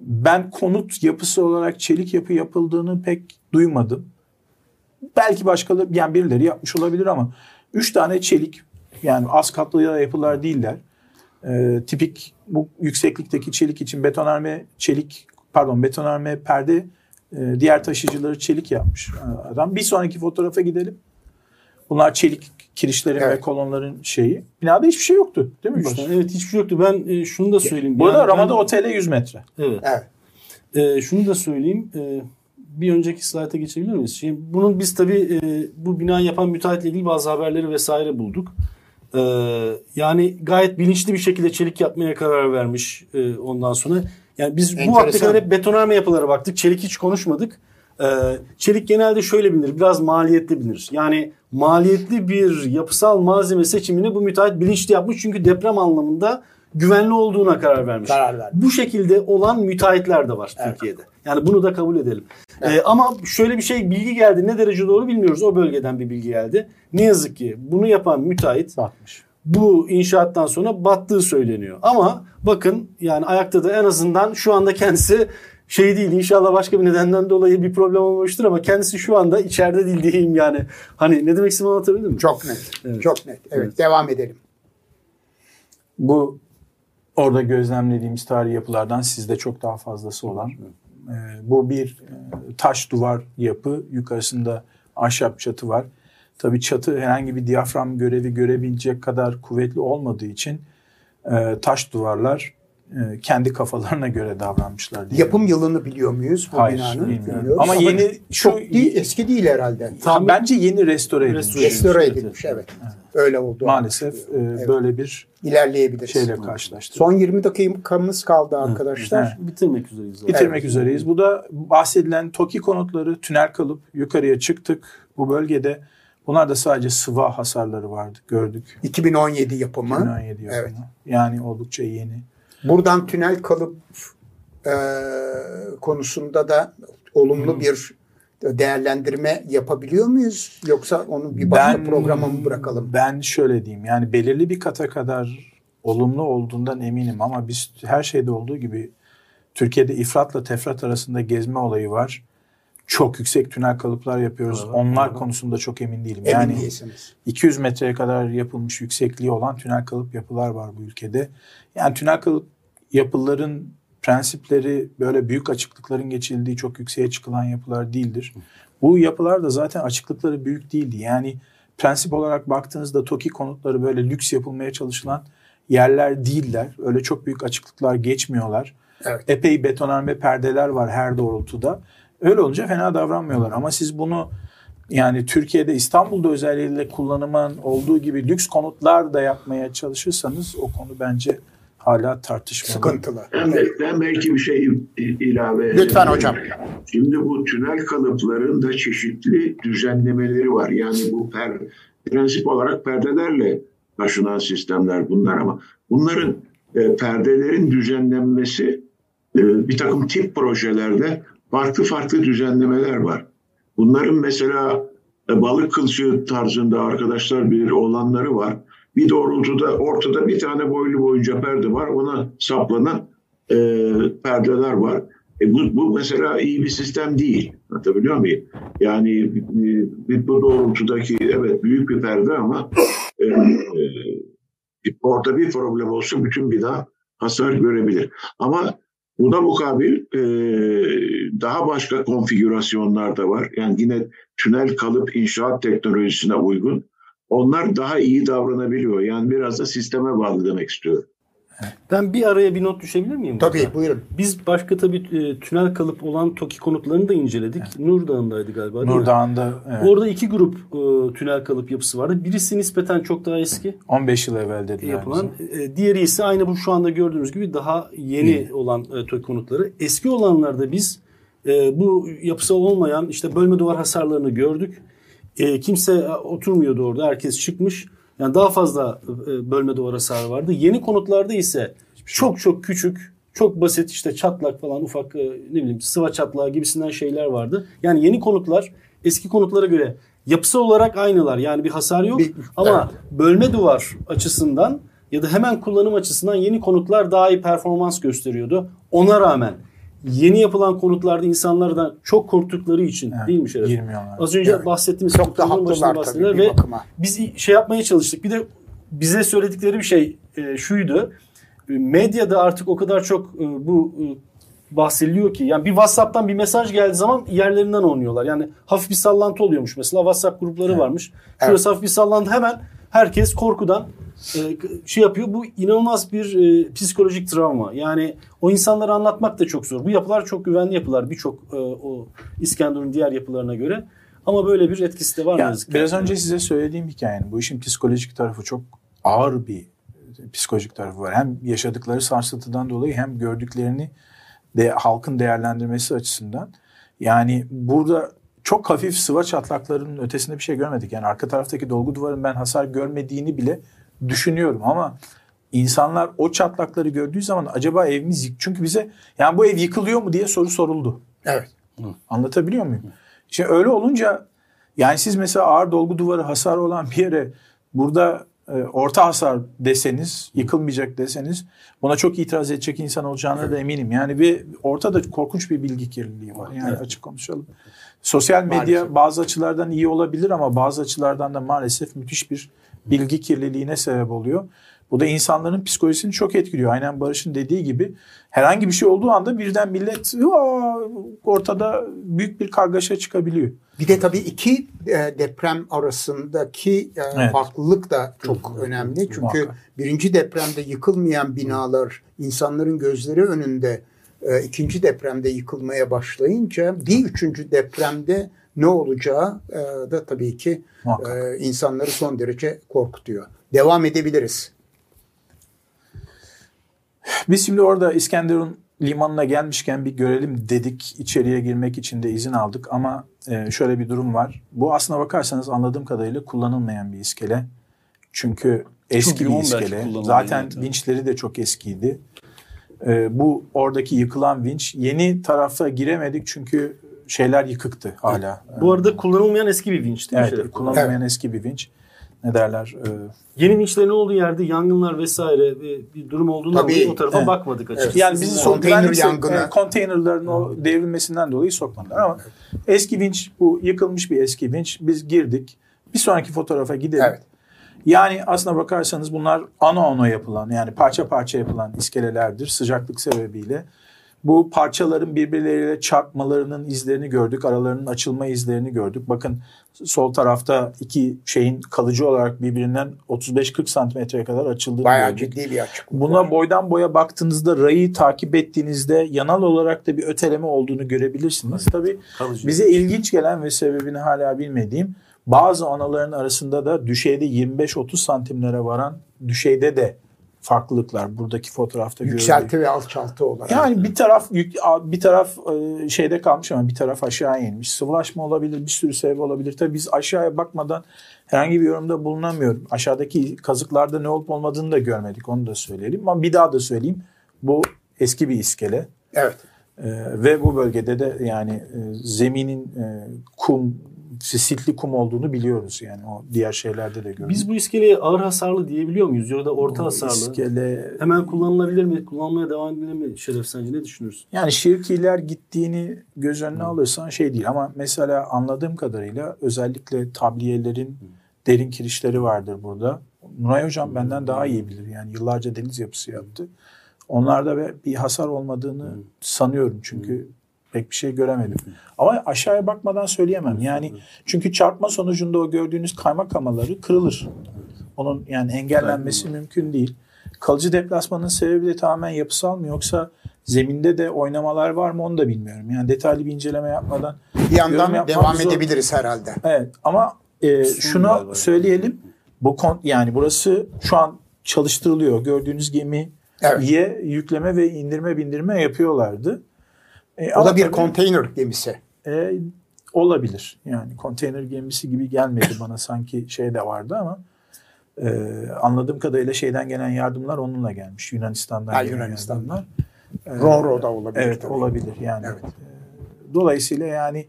Ben konut yapısı olarak çelik yapı yapıldığını pek duymadım. Belki başkaları yani birileri yapmış olabilir ama üç tane çelik yani az katlı yapılar değiller. Ee, tipik bu yükseklikteki çelik için betonarme çelik pardon betonarme perde e, diğer taşıyıcıları çelik yapmış e, adam. Bir sonraki fotoğrafa gidelim. Bunlar çelik kirişlerin Evet. ve kolonların şeyi. Binada hiçbir şey yoktu değil mi? Üç. Evet hiçbir şey yoktu. Ben e, şunu da söyleyeyim. Bu arada Yani ben- Ramada Otel'e 100 metre. Evet. Evet. E, şunu da söyleyeyim. E, bir önceki slayta geçebilir miyiz? Şimdi bunun biz tabii e, bu binayı yapan müteahhitle ilgili bazı haberleri vesaire bulduk. E, yani gayet bilinçli bir şekilde çelik yapmaya karar vermiş e, ondan sonra. Yani biz bu Enteresan. vakte kadar hep betonarme yapılara baktık. Çelik hiç konuşmadık. E, çelik genelde şöyle bilinir. Biraz maliyetli bilinir. Yani maliyetli bir yapısal malzeme seçimini bu müteahhit bilinçli yapmış. Çünkü deprem anlamında güvenli olduğuna karar vermiş. Karar vermiş. Bu şekilde olan müteahhitler de var Türkiye'de. Yani bunu da kabul edelim. Ee, ama şöyle bir şey bilgi geldi. Ne derece doğru bilmiyoruz. O bölgeden bir bilgi geldi. Ne yazık ki bunu yapan müteahhit Batmış. bu inşaattan sonra battığı söyleniyor. Ama bakın yani ayakta da en azından şu anda kendisi şey değil inşallah başka bir nedenden dolayı bir problem olmamıştır ama kendisi şu anda içeride değil diyeyim yani. Hani ne demek istediğimi anlatabildim mi? Çok net. Evet. Çok net. Evet, devam edelim. Bu orada gözlemlediğimiz tarihi yapılardan sizde çok daha fazlası olan e, bu bir e, taş duvar yapı yukarısında ahşap çatı var. Tabii çatı herhangi bir diyafram görevi görebilecek kadar kuvvetli olmadığı için e, taş duvarlar kendi kafalarına göre davranmışlar. diye. Yapım yılını biliyor muyuz bu Hayır, binanın? bilmiyorum. Bilmiyoruz. Ama yeni şu çok değil, eski değil herhalde. Tam bence yeni restore edilmiş. Restore Restore Evet, edilmiş evet. Öyle oldu. Maalesef e, böyle bir İlerleyebiliriz. şeyle karşılaştık. Son 20 dakikamız kaldı arkadaşlar. Bitirmek üzereyiz. zaten. Bitirmek Evet. üzereyiz. Bu da bahsedilen TOKİ konutları tünel kalıp yukarıya çıktık. Bu bölgede bunlar da sadece sıva hasarları vardı gördük. 2017 yapımı. 2017 yapımı. Evet. Yani oldukça yeni. Buradan tünel kalıp e, konusunda da olumlu bir değerlendirme yapabiliyor muyuz? Yoksa onu bir başka programa mı bırakalım? Ben şöyle diyeyim yani belirli bir kata kadar olumlu olduğundan eminim ama biz her şeyde olduğu gibi Türkiye'de ifratla tefrat arasında gezme olayı var. Çok yüksek tünel kalıplar yapıyoruz. Onlar konusunda çok emin değilim. Emin yani değilsiniz. 200 metreye kadar yapılmış yüksekliği olan tünel kalıp yapılar var bu ülkede. Yani tünel kalıp yapıların prensipleri böyle büyük açıklıkların geçildiği çok yükseğe çıkılan yapılar değildir. Bu yapılar da zaten açıklıkları büyük değildi. Yani prensip olarak baktığınızda TOKİ konutları böyle lüks yapılmaya çalışılan yerler değiller. Öyle çok büyük açıklıklar geçmiyorlar. Evet. Epey betonarme perdeler var her doğrultuda. Öyle olunca fena davranmıyorlar. Ama siz bunu yani Türkiye'de İstanbul'da özellikle kullanımın olduğu gibi lüks konutlar da yapmaya çalışırsanız o konu bence hala tartışmalı. Sıkıntılı. Ben, ben belki bir şey ilave Lütfen hocam. Şimdi bu tünel kalıpların da çeşitli düzenlemeleri var. Yani bu per, prensip olarak perdelerle taşınan sistemler bunlar ama bunların e, perdelerin düzenlenmesi e, bir takım tip projelerde farklı farklı düzenlemeler var. Bunların mesela e, balık kılçığı tarzında arkadaşlar bilir olanları var. Bir doğrultuda ortada bir tane boylu boyunca perde var. Ona saplanan e, perdeler var. E bu, bu mesela iyi bir sistem değil. Anlatabiliyor muyum? Yani e, bu doğrultudaki evet büyük bir perde ama e, e, orada bir problem olsun bütün bina hasar görebilir. Ama buna mukabil e, daha başka konfigürasyonlar da var. Yani yine tünel kalıp inşaat teknolojisine uygun. Onlar daha iyi davranabiliyor. Yani biraz da sisteme bağlı demek istiyorum. Ben bir araya bir not düşebilir miyim? Tabii burada? buyurun. Biz başka tabii e, tünel kalıp olan TOKİ konutlarını da inceledik. Evet. Nur Dağı'ndaydı galiba değil Nur? Dağı'nda. Evet. Orada iki grup e, tünel kalıp yapısı vardı. Birisi nispeten çok daha eski. 15 yıl evvel dediler yapılan. E, diğeri ise aynı bu şu anda gördüğünüz gibi daha yeni hmm. olan e, TOKİ konutları. Eski olanlarda biz e, bu yapısı olmayan işte bölme duvar hasarlarını gördük. E, kimse oturmuyordu orada. Herkes çıkmış. Yani daha fazla e, bölme duvar hasarı vardı. Yeni konutlarda ise çok çok küçük, çok basit işte çatlak falan ufak e, ne bileyim sıva çatlağı gibisinden şeyler vardı. Yani yeni konutlar eski konutlara göre yapısı olarak aynılar. Yani bir hasar yok bir, ama evet. bölme duvar açısından ya da hemen kullanım açısından yeni konutlar daha iyi performans gösteriyordu. Ona rağmen yeni yapılan konutlarda insanlardan çok korktukları için evet, değil mi Şeref? Girmiyorlar. Az önce evet. bahsettiğimiz çok da haklılar tabii ve biz şey yapmaya çalıştık. Bir de bize söyledikleri bir şey e, şuydu. Medyada artık o kadar çok e, bu e, bahsediliyor ki yani bir WhatsApp'tan bir mesaj geldiği zaman yerlerinden oynuyorlar. Yani hafif bir sallantı oluyormuş mesela WhatsApp grupları evet. varmış. Şurası evet. hafif bir sallantı hemen herkes korkudan e, şey yapıyor. Bu inanılmaz bir e, psikolojik travma. Yani o insanları anlatmak da çok zor. Bu yapılar çok güvenli yapılar birçok e, o İskenderun diğer yapılarına göre. Ama böyle bir etkisi de var ya, Biraz önce size söylediğim hikayenin bu işin psikolojik tarafı çok ağır bir psikolojik tarafı var. Hem yaşadıkları sarsıntıdan dolayı hem gördüklerini de halkın değerlendirmesi açısından. Yani burada çok hafif sıva çatlaklarının ötesinde bir şey görmedik. Yani arka taraftaki dolgu duvarın ben hasar görmediğini bile düşünüyorum ama insanlar o çatlakları gördüğü zaman acaba evimiz yık çünkü bize yani bu ev yıkılıyor mu diye soru soruldu. Evet. Anlatabiliyor muyum? Şimdi öyle olunca yani siz mesela ağır dolgu duvarı hasar olan bir yere burada e, orta hasar deseniz, yıkılmayacak deseniz buna çok itiraz edecek insan olacağına da eminim. Yani bir ortada korkunç bir bilgi kirliliği var. Yani evet. açık konuşalım. Sosyal medya maalesef. bazı açılardan iyi olabilir ama bazı açılardan da maalesef müthiş bir bilgi kirliliğine sebep oluyor. Bu da insanların psikolojisini çok etkiliyor. Aynen Barış'ın dediği gibi herhangi bir şey olduğu anda birden millet ortada büyük bir kargaşa çıkabiliyor. Bir de tabii iki e, deprem arasındaki e, evet. farklılık da çok Hı. önemli. Çünkü Muhakkak. birinci depremde yıkılmayan binalar insanların gözleri önünde e, ikinci depremde yıkılmaya başlayınca bir üçüncü depremde ne olacağı e, da tabii ki e, insanları son derece korkutuyor. Devam edebiliriz. Biz şimdi orada İskenderun limanına gelmişken bir görelim dedik. İçeriye girmek için de izin aldık ama e, şöyle bir durum var. Bu aslına bakarsanız anladığım kadarıyla kullanılmayan bir iskele. Çünkü eski çok bir iskele. Zaten vinçleri de çok eskiydi. E, bu oradaki yıkılan vinç yeni tarafa giremedik çünkü şeyler yıkıktı hala. Bu arada kullanılmayan eski bir vinç değil mi? Evet, kullanılmayan evet. eski bir vinç. Ne derler? E, Yeni vinçlerin olduğu yerde yangınlar vesaire bir durum olduğundan Tabii, dolayı o tarafa evet. bakmadık açıkçası. Evet. Yani bizi konteyner yangını, e, konteynerlerin o devrilmesinden dolayı sokmadılar ama eski vinç bu yıkılmış bir eski vinç. Biz girdik. Bir sonraki fotoğrafa gidelim. Evet. Yani aslına bakarsanız bunlar ana ana yapılan yani parça parça yapılan iskelelerdir sıcaklık sebebiyle Bu parçaların birbirleriyle çarpmalarının izlerini gördük. Aralarının açılma izlerini gördük. Bakın sol tarafta iki şeyin kalıcı olarak birbirinden 35-40 santimetreye kadar açıldığını Bayağı gördük. ciddi bir açıklık. Buna var. boydan boya baktığınızda rayı takip ettiğinizde yanal olarak da bir öteleme olduğunu görebilirsiniz. Tabii Kalıcı. bize ilginç gelen ve sebebini hala bilmediğim bazı anaların arasında da düşeyde 25-30 santimlere varan düşeyde de farklılıklar buradaki fotoğrafta. Yükselti ve alçaltı olarak. Yani bir taraf yük- bir taraf e, şeyde kalmış ama bir taraf aşağı inmiş. Sıvılaşma olabilir, bir sürü sebep olabilir. Tabii biz aşağıya bakmadan herhangi bir yorumda bulunamıyorum. Aşağıdaki kazıklarda ne olup olmadığını da görmedik. Onu da söyleyelim. Ama bir daha da söyleyeyim. Bu eski bir iskele. Evet. Ee, ve bu bölgede de yani e, zeminin e, kum, siltli kum olduğunu biliyoruz yani o diğer şeylerde de görüyoruz. Biz bu iskeleye ağır hasarlı diyebiliyor muyuz? Ya da orta hasarlı. İskele Hemen kullanılabilir mi? Kullanmaya devam edilir mi Şeref sence ne düşünürsün? Yani Şirkiler gittiğini göz önüne alırsan şey değil ama mesela anladığım kadarıyla özellikle tabliyelerin derin kirişleri vardır burada. Nuray Hocam benden daha iyi bilir yani yıllarca deniz yapısı yaptı. Onlarda bir hasar olmadığını sanıyorum çünkü pek bir şey göremedim. Ama aşağıya bakmadan söyleyemem. Yani çünkü çarpma sonucunda o gördüğünüz kaymak kamaları kırılır. Onun yani engellenmesi mümkün değil. Kalıcı deplasmanın sebebi de tamamen yapısal mı yoksa zeminde de oynamalar var mı onu da bilmiyorum. Yani detaylı bir inceleme yapmadan Bir yandan devam zor. edebiliriz herhalde. Evet ama e, şunu söyleyelim. Bu kon, yani burası şu an çalıştırılıyor. Gördüğünüz gemi Evet. ye yükleme ve indirme bindirme yapıyorlardı. E, O da bir tabii, konteyner gemisi. e, olabilir. Yani konteyner gemisi gibi gelmedi bana sanki şey de vardı ama e, anladığım kadarıyla şeyden gelen yardımlar onunla gelmiş. Yunanistan'dan Ha, gelen Yunanistan'dan. yardımlar. E, Roro da olabilir. Evet tabii. olabilir yani. Evet. E, Dolayısıyla yani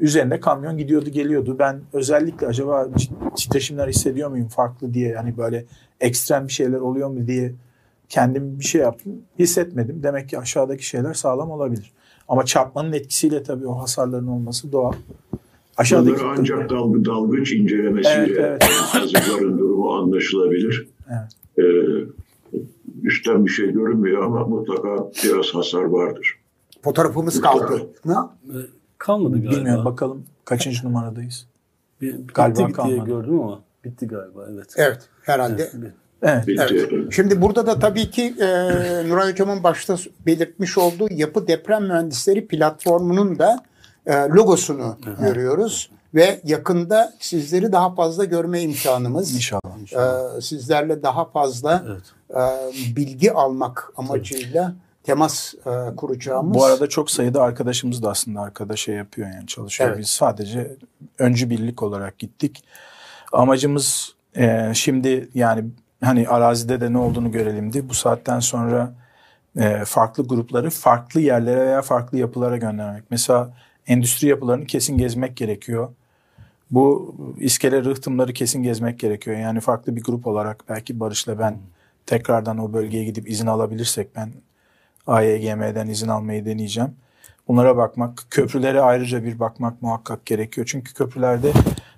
üzerinde kamyon gidiyordu geliyordu. Ben özellikle acaba titreşimler hissediyor muyum farklı diye hani böyle ekstrem bir şeyler oluyor mu diye kendim bir şey yaptım. Hissetmedim. Demek ki aşağıdaki şeyler sağlam olabilir. Ama çarpmanın etkisiyle tabii o hasarların olması doğal. Aşağıdaki Bunları ancak dalgı dalgıç incelemesiyle Evet, evet. durumu anlaşılabilir. Evet. Ee, üstten bir şey görünmüyor ama mutlaka biraz hasar vardır. Fotoğrafımız kaldı. mı? Kalmadı galiba. bilmiyorum bakalım kaçıncı numaradayız. Bir, bitti Galiba diye kalmadı. gördüm ama bitti galiba evet. Evet herhalde. Evet. Evet. Bitti. Şimdi burada da tabii ki e, Nuray Hocam'ın başta belirtmiş olduğu yapı deprem mühendisleri platformunun da e, logosunu görüyoruz. Ve yakında sizleri daha fazla görme imkanımız. İnşallah. e, sizlerle daha fazla Evet. e, bilgi almak amacıyla temas e, kuracağımız. Bu arada çok sayıda arkadaşımız da aslında arkada şey yapıyor yani çalışıyor. Evet. Biz sadece öncü birlik olarak gittik. Amacımız e, şimdi yani hani arazide de ne olduğunu görelimdi. Bu saatten sonra e, farklı grupları farklı yerlere veya farklı yapılara göndermek. Mesela endüstri yapılarını kesin gezmek gerekiyor. Bu iskele rıhtımları kesin gezmek gerekiyor. Yani farklı bir grup olarak belki Barış'la ben tekrardan o bölgeye gidip izin alabilirsek ben AYGM'den izin almayı deneyeceğim. Bunlara bakmak, köprülere ayrıca bir bakmak muhakkak gerekiyor. Çünkü köprülerde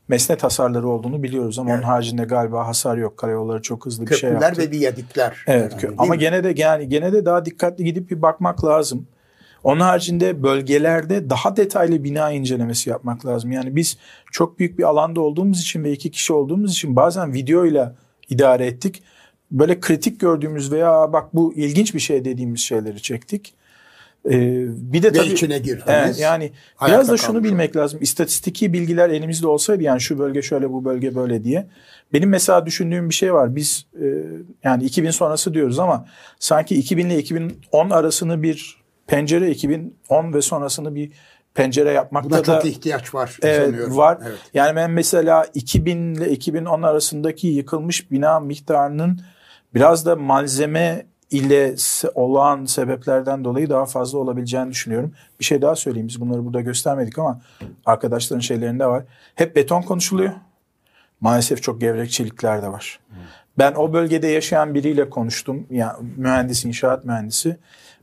mesnet hasarları olduğunu biliyoruz ama onun haricinde galiba hasar yok. Karayolları çok hızlı bir şey köprüler yaptı. ve viyadikler. Evet değil ama mi? gene de yani gene de daha dikkatli gidip bir bakmak lazım. Onun haricinde bölgelerde daha detaylı bina incelemesi yapmak lazım. Yani biz çok büyük bir alanda olduğumuz için ve iki kişi olduğumuz için bazen videoyla idare ettik. Böyle kritik gördüğümüz veya bak bu ilginç bir şey dediğimiz şeyleri çektik. Ee, bir de Ve tabii içine girdiniz. Evet, yani Ayakta biraz da şunu kalmış bilmek lazım. İstatistiki bilgiler elimizde olsaydı yani şu bölge şöyle bu bölge böyle diye. Benim mesela düşündüğüm bir şey var. Biz e, yani 2000 sonrası diyoruz ama sanki 2000 ile 2010 arasını bir pencere 2010 ve sonrasını bir pencere yapmakta Buna da çok ihtiyaç var sanıyorum. var. Evet. Yani ben mesela 2000 ile 2010 arasındaki yıkılmış bina miktarının biraz da malzeme ile olan sebeplerden dolayı daha fazla olabileceğini düşünüyorum. Bir şey daha söyleyeyim. Biz bunları burada göstermedik ama arkadaşların şeylerinde var. Hep beton konuşuluyor. Maalesef çok gevrek çelikler de var. Ben o bölgede yaşayan biriyle konuştum. Yani mühendis, inşaat mühendisi.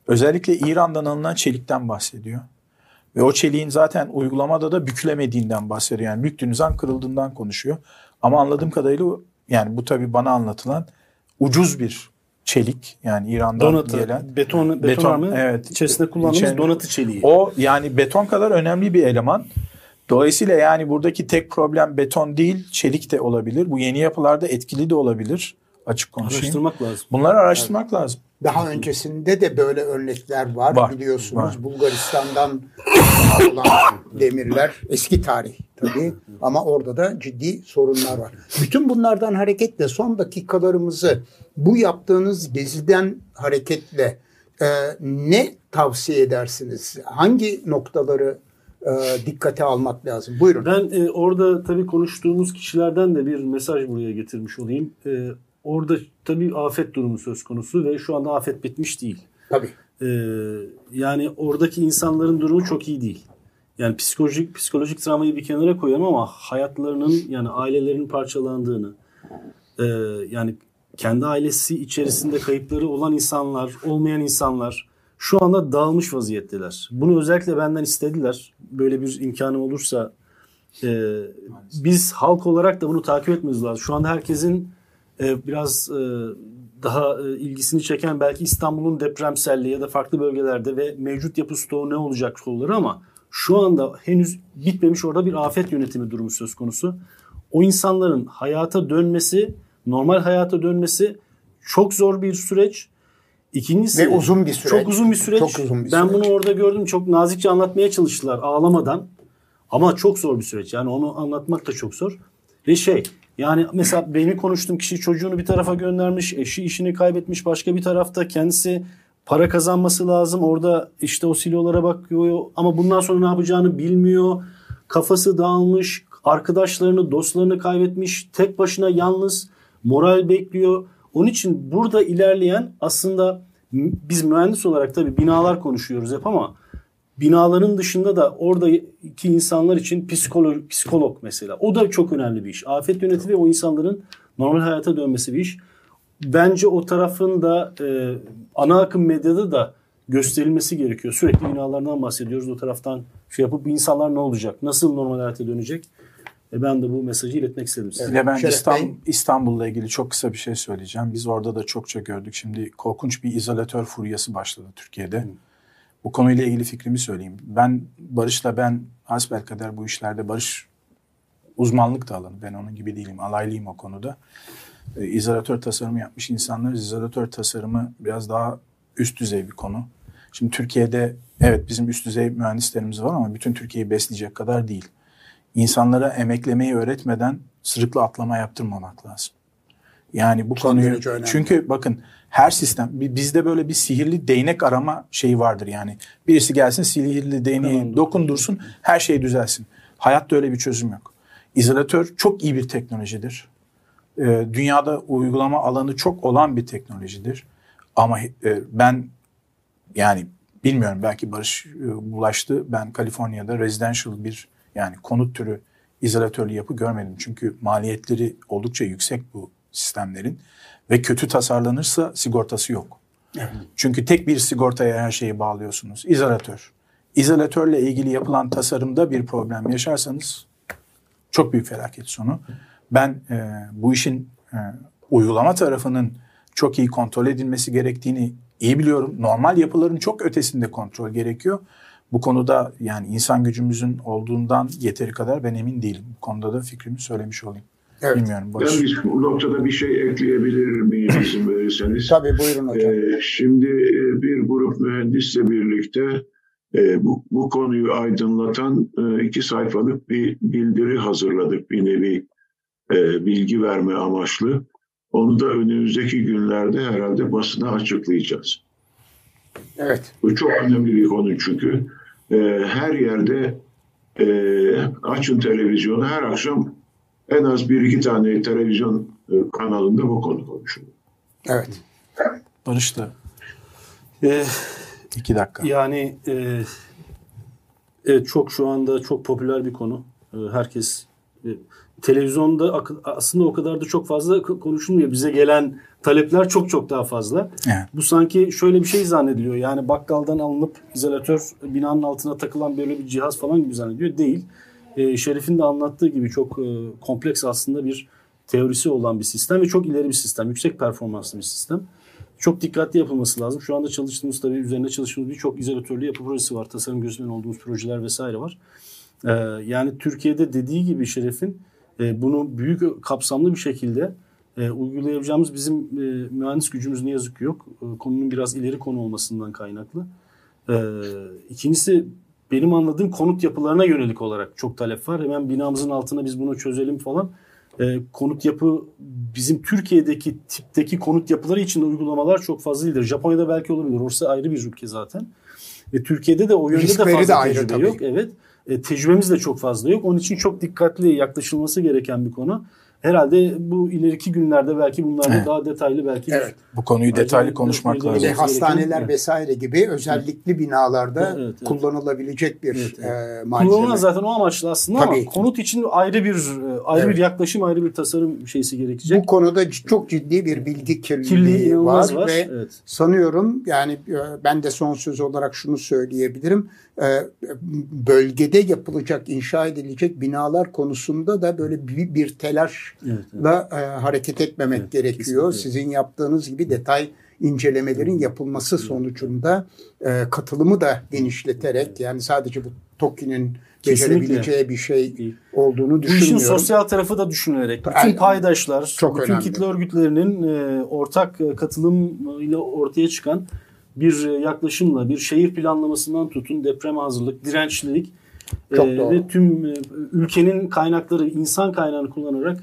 Özellikle İran'dan alınan çelikten bahsediyor. Ve o çeliğin zaten uygulamada da bükülemediğinden bahsediyor. Yani büktüğünüz an kırıldığından konuşuyor. Ama anladığım kadarıyla yani bu tabii bana anlatılan ucuz bir çelik yani İran'dan donatı, gelen beton, beton, beton evet içerisinde kullandığımız içeri- donatı çeliği. o yani beton kadar önemli bir eleman. Dolayısıyla yani buradaki tek problem beton değil, çelik de olabilir. Bu yeni yapılarda etkili de olabilir. Açık konuşayım. Araştırmak lazım. Bunları araştırmak lazım. Daha öncesinde de böyle örnekler var, Var, biliyorsunuz. var. Bulgaristan'dan olan demirler eski tarih tabii ama orada da ciddi sorunlar var. Bütün bunlardan hareketle son dakikalarımızı bu yaptığınız geziden hareketle e, ne tavsiye edersiniz? Hangi noktaları e, dikkate almak lazım? Buyurun. Ben e, orada tabii konuştuğumuz kişilerden de bir mesaj buraya getirmiş olayım. E, orada tabii afet durumu söz konusu ve şu anda afet bitmiş değil. Tabii. E, yani oradaki insanların durumu çok iyi değil. Yani psikolojik psikolojik travmayı bir kenara koyalım ama hayatlarının yani ailelerinin parçalandığını e, yani kendi ailesi içerisinde kayıpları olan insanlar, olmayan insanlar şu anda dağılmış vaziyetteler. Bunu özellikle benden istediler. Böyle bir imkanım olursa e, biz halk olarak da bunu takip etmemiz lazım. Şu anda herkesin e, biraz e, daha e, ilgisini çeken belki İstanbul'un depremselliği ya da farklı bölgelerde ve mevcut yapı stoğu ne olacak soruları ama şu anda henüz bitmemiş orada bir afet yönetimi durumu söz konusu. O insanların hayata dönmesi, normal hayata dönmesi çok zor bir süreç. İkincisi Ve uzun bir süreç. Çok uzun bir süreç. Çok uzun bir ben süreç. bunu orada gördüm. Çok nazikçe anlatmaya çalıştılar ağlamadan. Ama çok zor bir süreç. Yani onu anlatmak da çok zor. Ve şey yani mesela benim konuştuğum kişi çocuğunu bir tarafa göndermiş, eşi işini kaybetmiş başka bir tarafta kendisi para kazanması lazım. Orada işte o silolara bakıyor ama bundan sonra ne yapacağını bilmiyor. Kafası dağılmış, arkadaşlarını, dostlarını kaybetmiş, tek başına yalnız, moral bekliyor. Onun için burada ilerleyen aslında biz mühendis olarak tabii binalar konuşuyoruz hep ama binaların dışında da oradaki insanlar için psikolog, psikolog mesela. O da çok önemli bir iş. Afet yönetimi ve o insanların normal hayata dönmesi bir iş. Bence o tarafın da e, ana akım medyada da gösterilmesi gerekiyor. Sürekli binalardan bahsediyoruz. O taraftan şey yapıp insanlar ne olacak? Nasıl normal hayata dönecek? E, ben de bu mesajı iletmek istedim size. Bir de ben İstanbul. İstanbul'la ilgili çok kısa bir şey söyleyeceğim. Biz orada da çokça gördük. Şimdi korkunç bir izolatör furyası başladı Türkiye'de. Bu konuyla ilgili fikrimi söyleyeyim. Ben Barış'la ben hasbelkader bu işlerde Barış uzmanlık da alanı. Ben onun gibi değilim. Alaylıyım o konuda. E, izolatör tasarımı yapmış insanlar. İzolatör tasarımı biraz daha üst düzey bir konu. Şimdi Türkiye'de evet bizim üst düzey mühendislerimiz var ama bütün Türkiye'yi besleyecek kadar değil. İnsanlara emeklemeyi öğretmeden sırıkla atlama yaptırmamak lazım. Yani bu Son konuyu çünkü bakın her sistem bi- bizde böyle bir sihirli değnek arama şeyi vardır yani. Birisi gelsin sihirli değneği Tamam, dokundursun her şey düzelsin. Hayatta öyle bir çözüm yok. İzolatör çok iyi bir teknolojidir. Ee, dünyada uygulama alanı çok olan bir teknolojidir. Ama e, ben yani bilmiyorum belki Barış e, bulaştı. Ben Kaliforniya'da residential bir yani konut türü izolatörlü yapı görmedim. Çünkü maliyetleri oldukça yüksek bu sistemlerin ve kötü tasarlanırsa sigortası yok. Çünkü tek bir sigortaya her şeyi bağlıyorsunuz. İzolatör. İzolatörle ilgili yapılan tasarımda bir problem yaşarsanız çok büyük felaket sonu. Ben e, bu işin e, uygulama tarafının çok iyi kontrol edilmesi gerektiğini iyi biliyorum. Normal yapıların çok ötesinde kontrol gerekiyor. Bu konuda yani insan gücümüzün olduğundan yeteri kadar ben emin değilim. Bu konuda da fikrimi söylemiş olayım. Evet. Bilmiyorum Barış. Ben bu noktada bir şey ekleyebilir miyim izin verirseniz? Tabii buyurun hocam. Ee, şimdi e, bir grup mühendisle birlikte e, bu, bu konuyu aydınlatan e, iki sayfalık bir bildiri hazırladık. Bir nevi e, bilgi verme amaçlı. Onu da önümüzdeki günlerde herhalde basına açıklayacağız. Evet. Bu çok önemli bir konu çünkü. E, her yerde e, açın televizyonu her akşam en az bir iki tane televizyon e, kanalında bu konu konuşuluyor. Evet. Barış da E, iki dakika. Yani e, evet çok şu anda çok popüler bir konu. E, herkes e, televizyonda aslında o kadar da çok fazla konuşulmuyor. Bize gelen talepler çok çok daha fazla. Evet. Bu sanki şöyle bir şey zannediliyor. Yani bakkaldan alınıp izolatör binanın altına takılan böyle bir cihaz falan gibi zannediyor. Değil. E, Şerif'in de anlattığı gibi çok e, kompleks aslında bir teorisi olan bir sistem ve çok ileri bir sistem. Yüksek performanslı bir sistem. çok dikkatli yapılması lazım. Şu anda çalıştığımız tabii üzerinde çalıştığımız birçok izolatörlü yapı projesi var. Tasarım gözünden olduğumuz projeler vesaire var. Ee, yani Türkiye'de dediği gibi Şeref'in e, bunu büyük kapsamlı bir şekilde e, uygulayabileceğimiz bizim e, mühendis gücümüz ne yazık ki yok. E, konunun biraz ileri konu olmasından kaynaklı. E, ikincisi benim anladığım konut yapılarına yönelik olarak çok talep var. Hemen binamızın altına biz bunu çözelim falan. E, konut yapı bizim Türkiye'deki tipteki konut yapıları için de uygulamalar çok fazla değildir. Japonya'da belki olabilir. Orası ayrı bir ülke zaten. Ve Türkiye'de de o yönde Riskleri de fazla de ayrı tecrübe tabii. yok. Evet. E, tecrübemiz de çok fazla yok. Onun için çok dikkatli yaklaşılması gereken bir konu. Herhalde bu ileriki günlerde belki bunlarda Evet. daha detaylı belki Evet. Bu konuyu detaylı konuşmak lazım. Evet. hastaneler Evet. vesaire gibi özellikli binalarda Evet, evet. kullanılabilecek bir Evet, evet. e, malzeme. Kullanılan zaten o amaçlı aslında Tabii ama ki. konut için ayrı bir ayrı Evet. bir yaklaşım, ayrı bir tasarım şeysi gerekecek. Bu konuda çok ciddi bir bilgi kirliliği, Kirliliği var, var. ve Evet. sanıyorum yani e, ben de son söz olarak şunu söyleyebilirim. E, Bölgede yapılacak, inşa edilecek binalar konusunda da böyle bir, bir telaşla Evet, e, hareket etmemek Evet, gerekiyor. kesinlikle. Sizin yaptığınız gibi detay incelemelerin yapılması sonucunda e, katılımı da genişleterek yani sadece bu TOKİ'nin becerebileceği bir şey Değil. olduğunu Bu işin düşünmüyorum. sosyal tarafı da düşünülerek bütün paydaşlar, Çok bütün önemli. kitle örgütlerinin ortak katılımıyla ortaya çıkan bir e, yaklaşımla bir şehir planlamasından tutun depreme hazırlık, dirençlilik e, Çok doğru. ve tüm e, ülkenin kaynakları, insan kaynağını kullanarak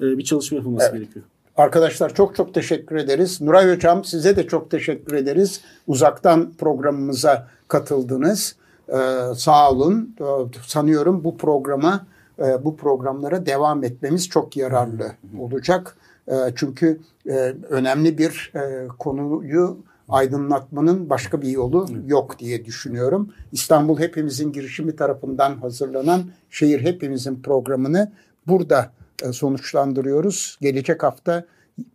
e, bir çalışma yapılması Evet. gerekiyor. Arkadaşlar çok çok teşekkür ederiz. Nuray Hocam size de çok teşekkür ederiz. Uzaktan programımıza katıldınız. Ee, sağ olun. Ee, sanıyorum bu programa, e, bu programlara devam etmemiz çok yararlı olacak. E, çünkü e, önemli bir e, konuyu aydınlatmanın başka bir yolu yok diye düşünüyorum. İstanbul Hepimizin girişimi tarafından hazırlanan Şehir Hepimizin programını burada e, sonuçlandırıyoruz. Gelecek hafta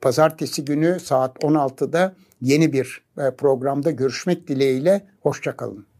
pazartesi günü saat 16'da yeni bir e, programda görüşmek dileğiyle. Hoşçakalın.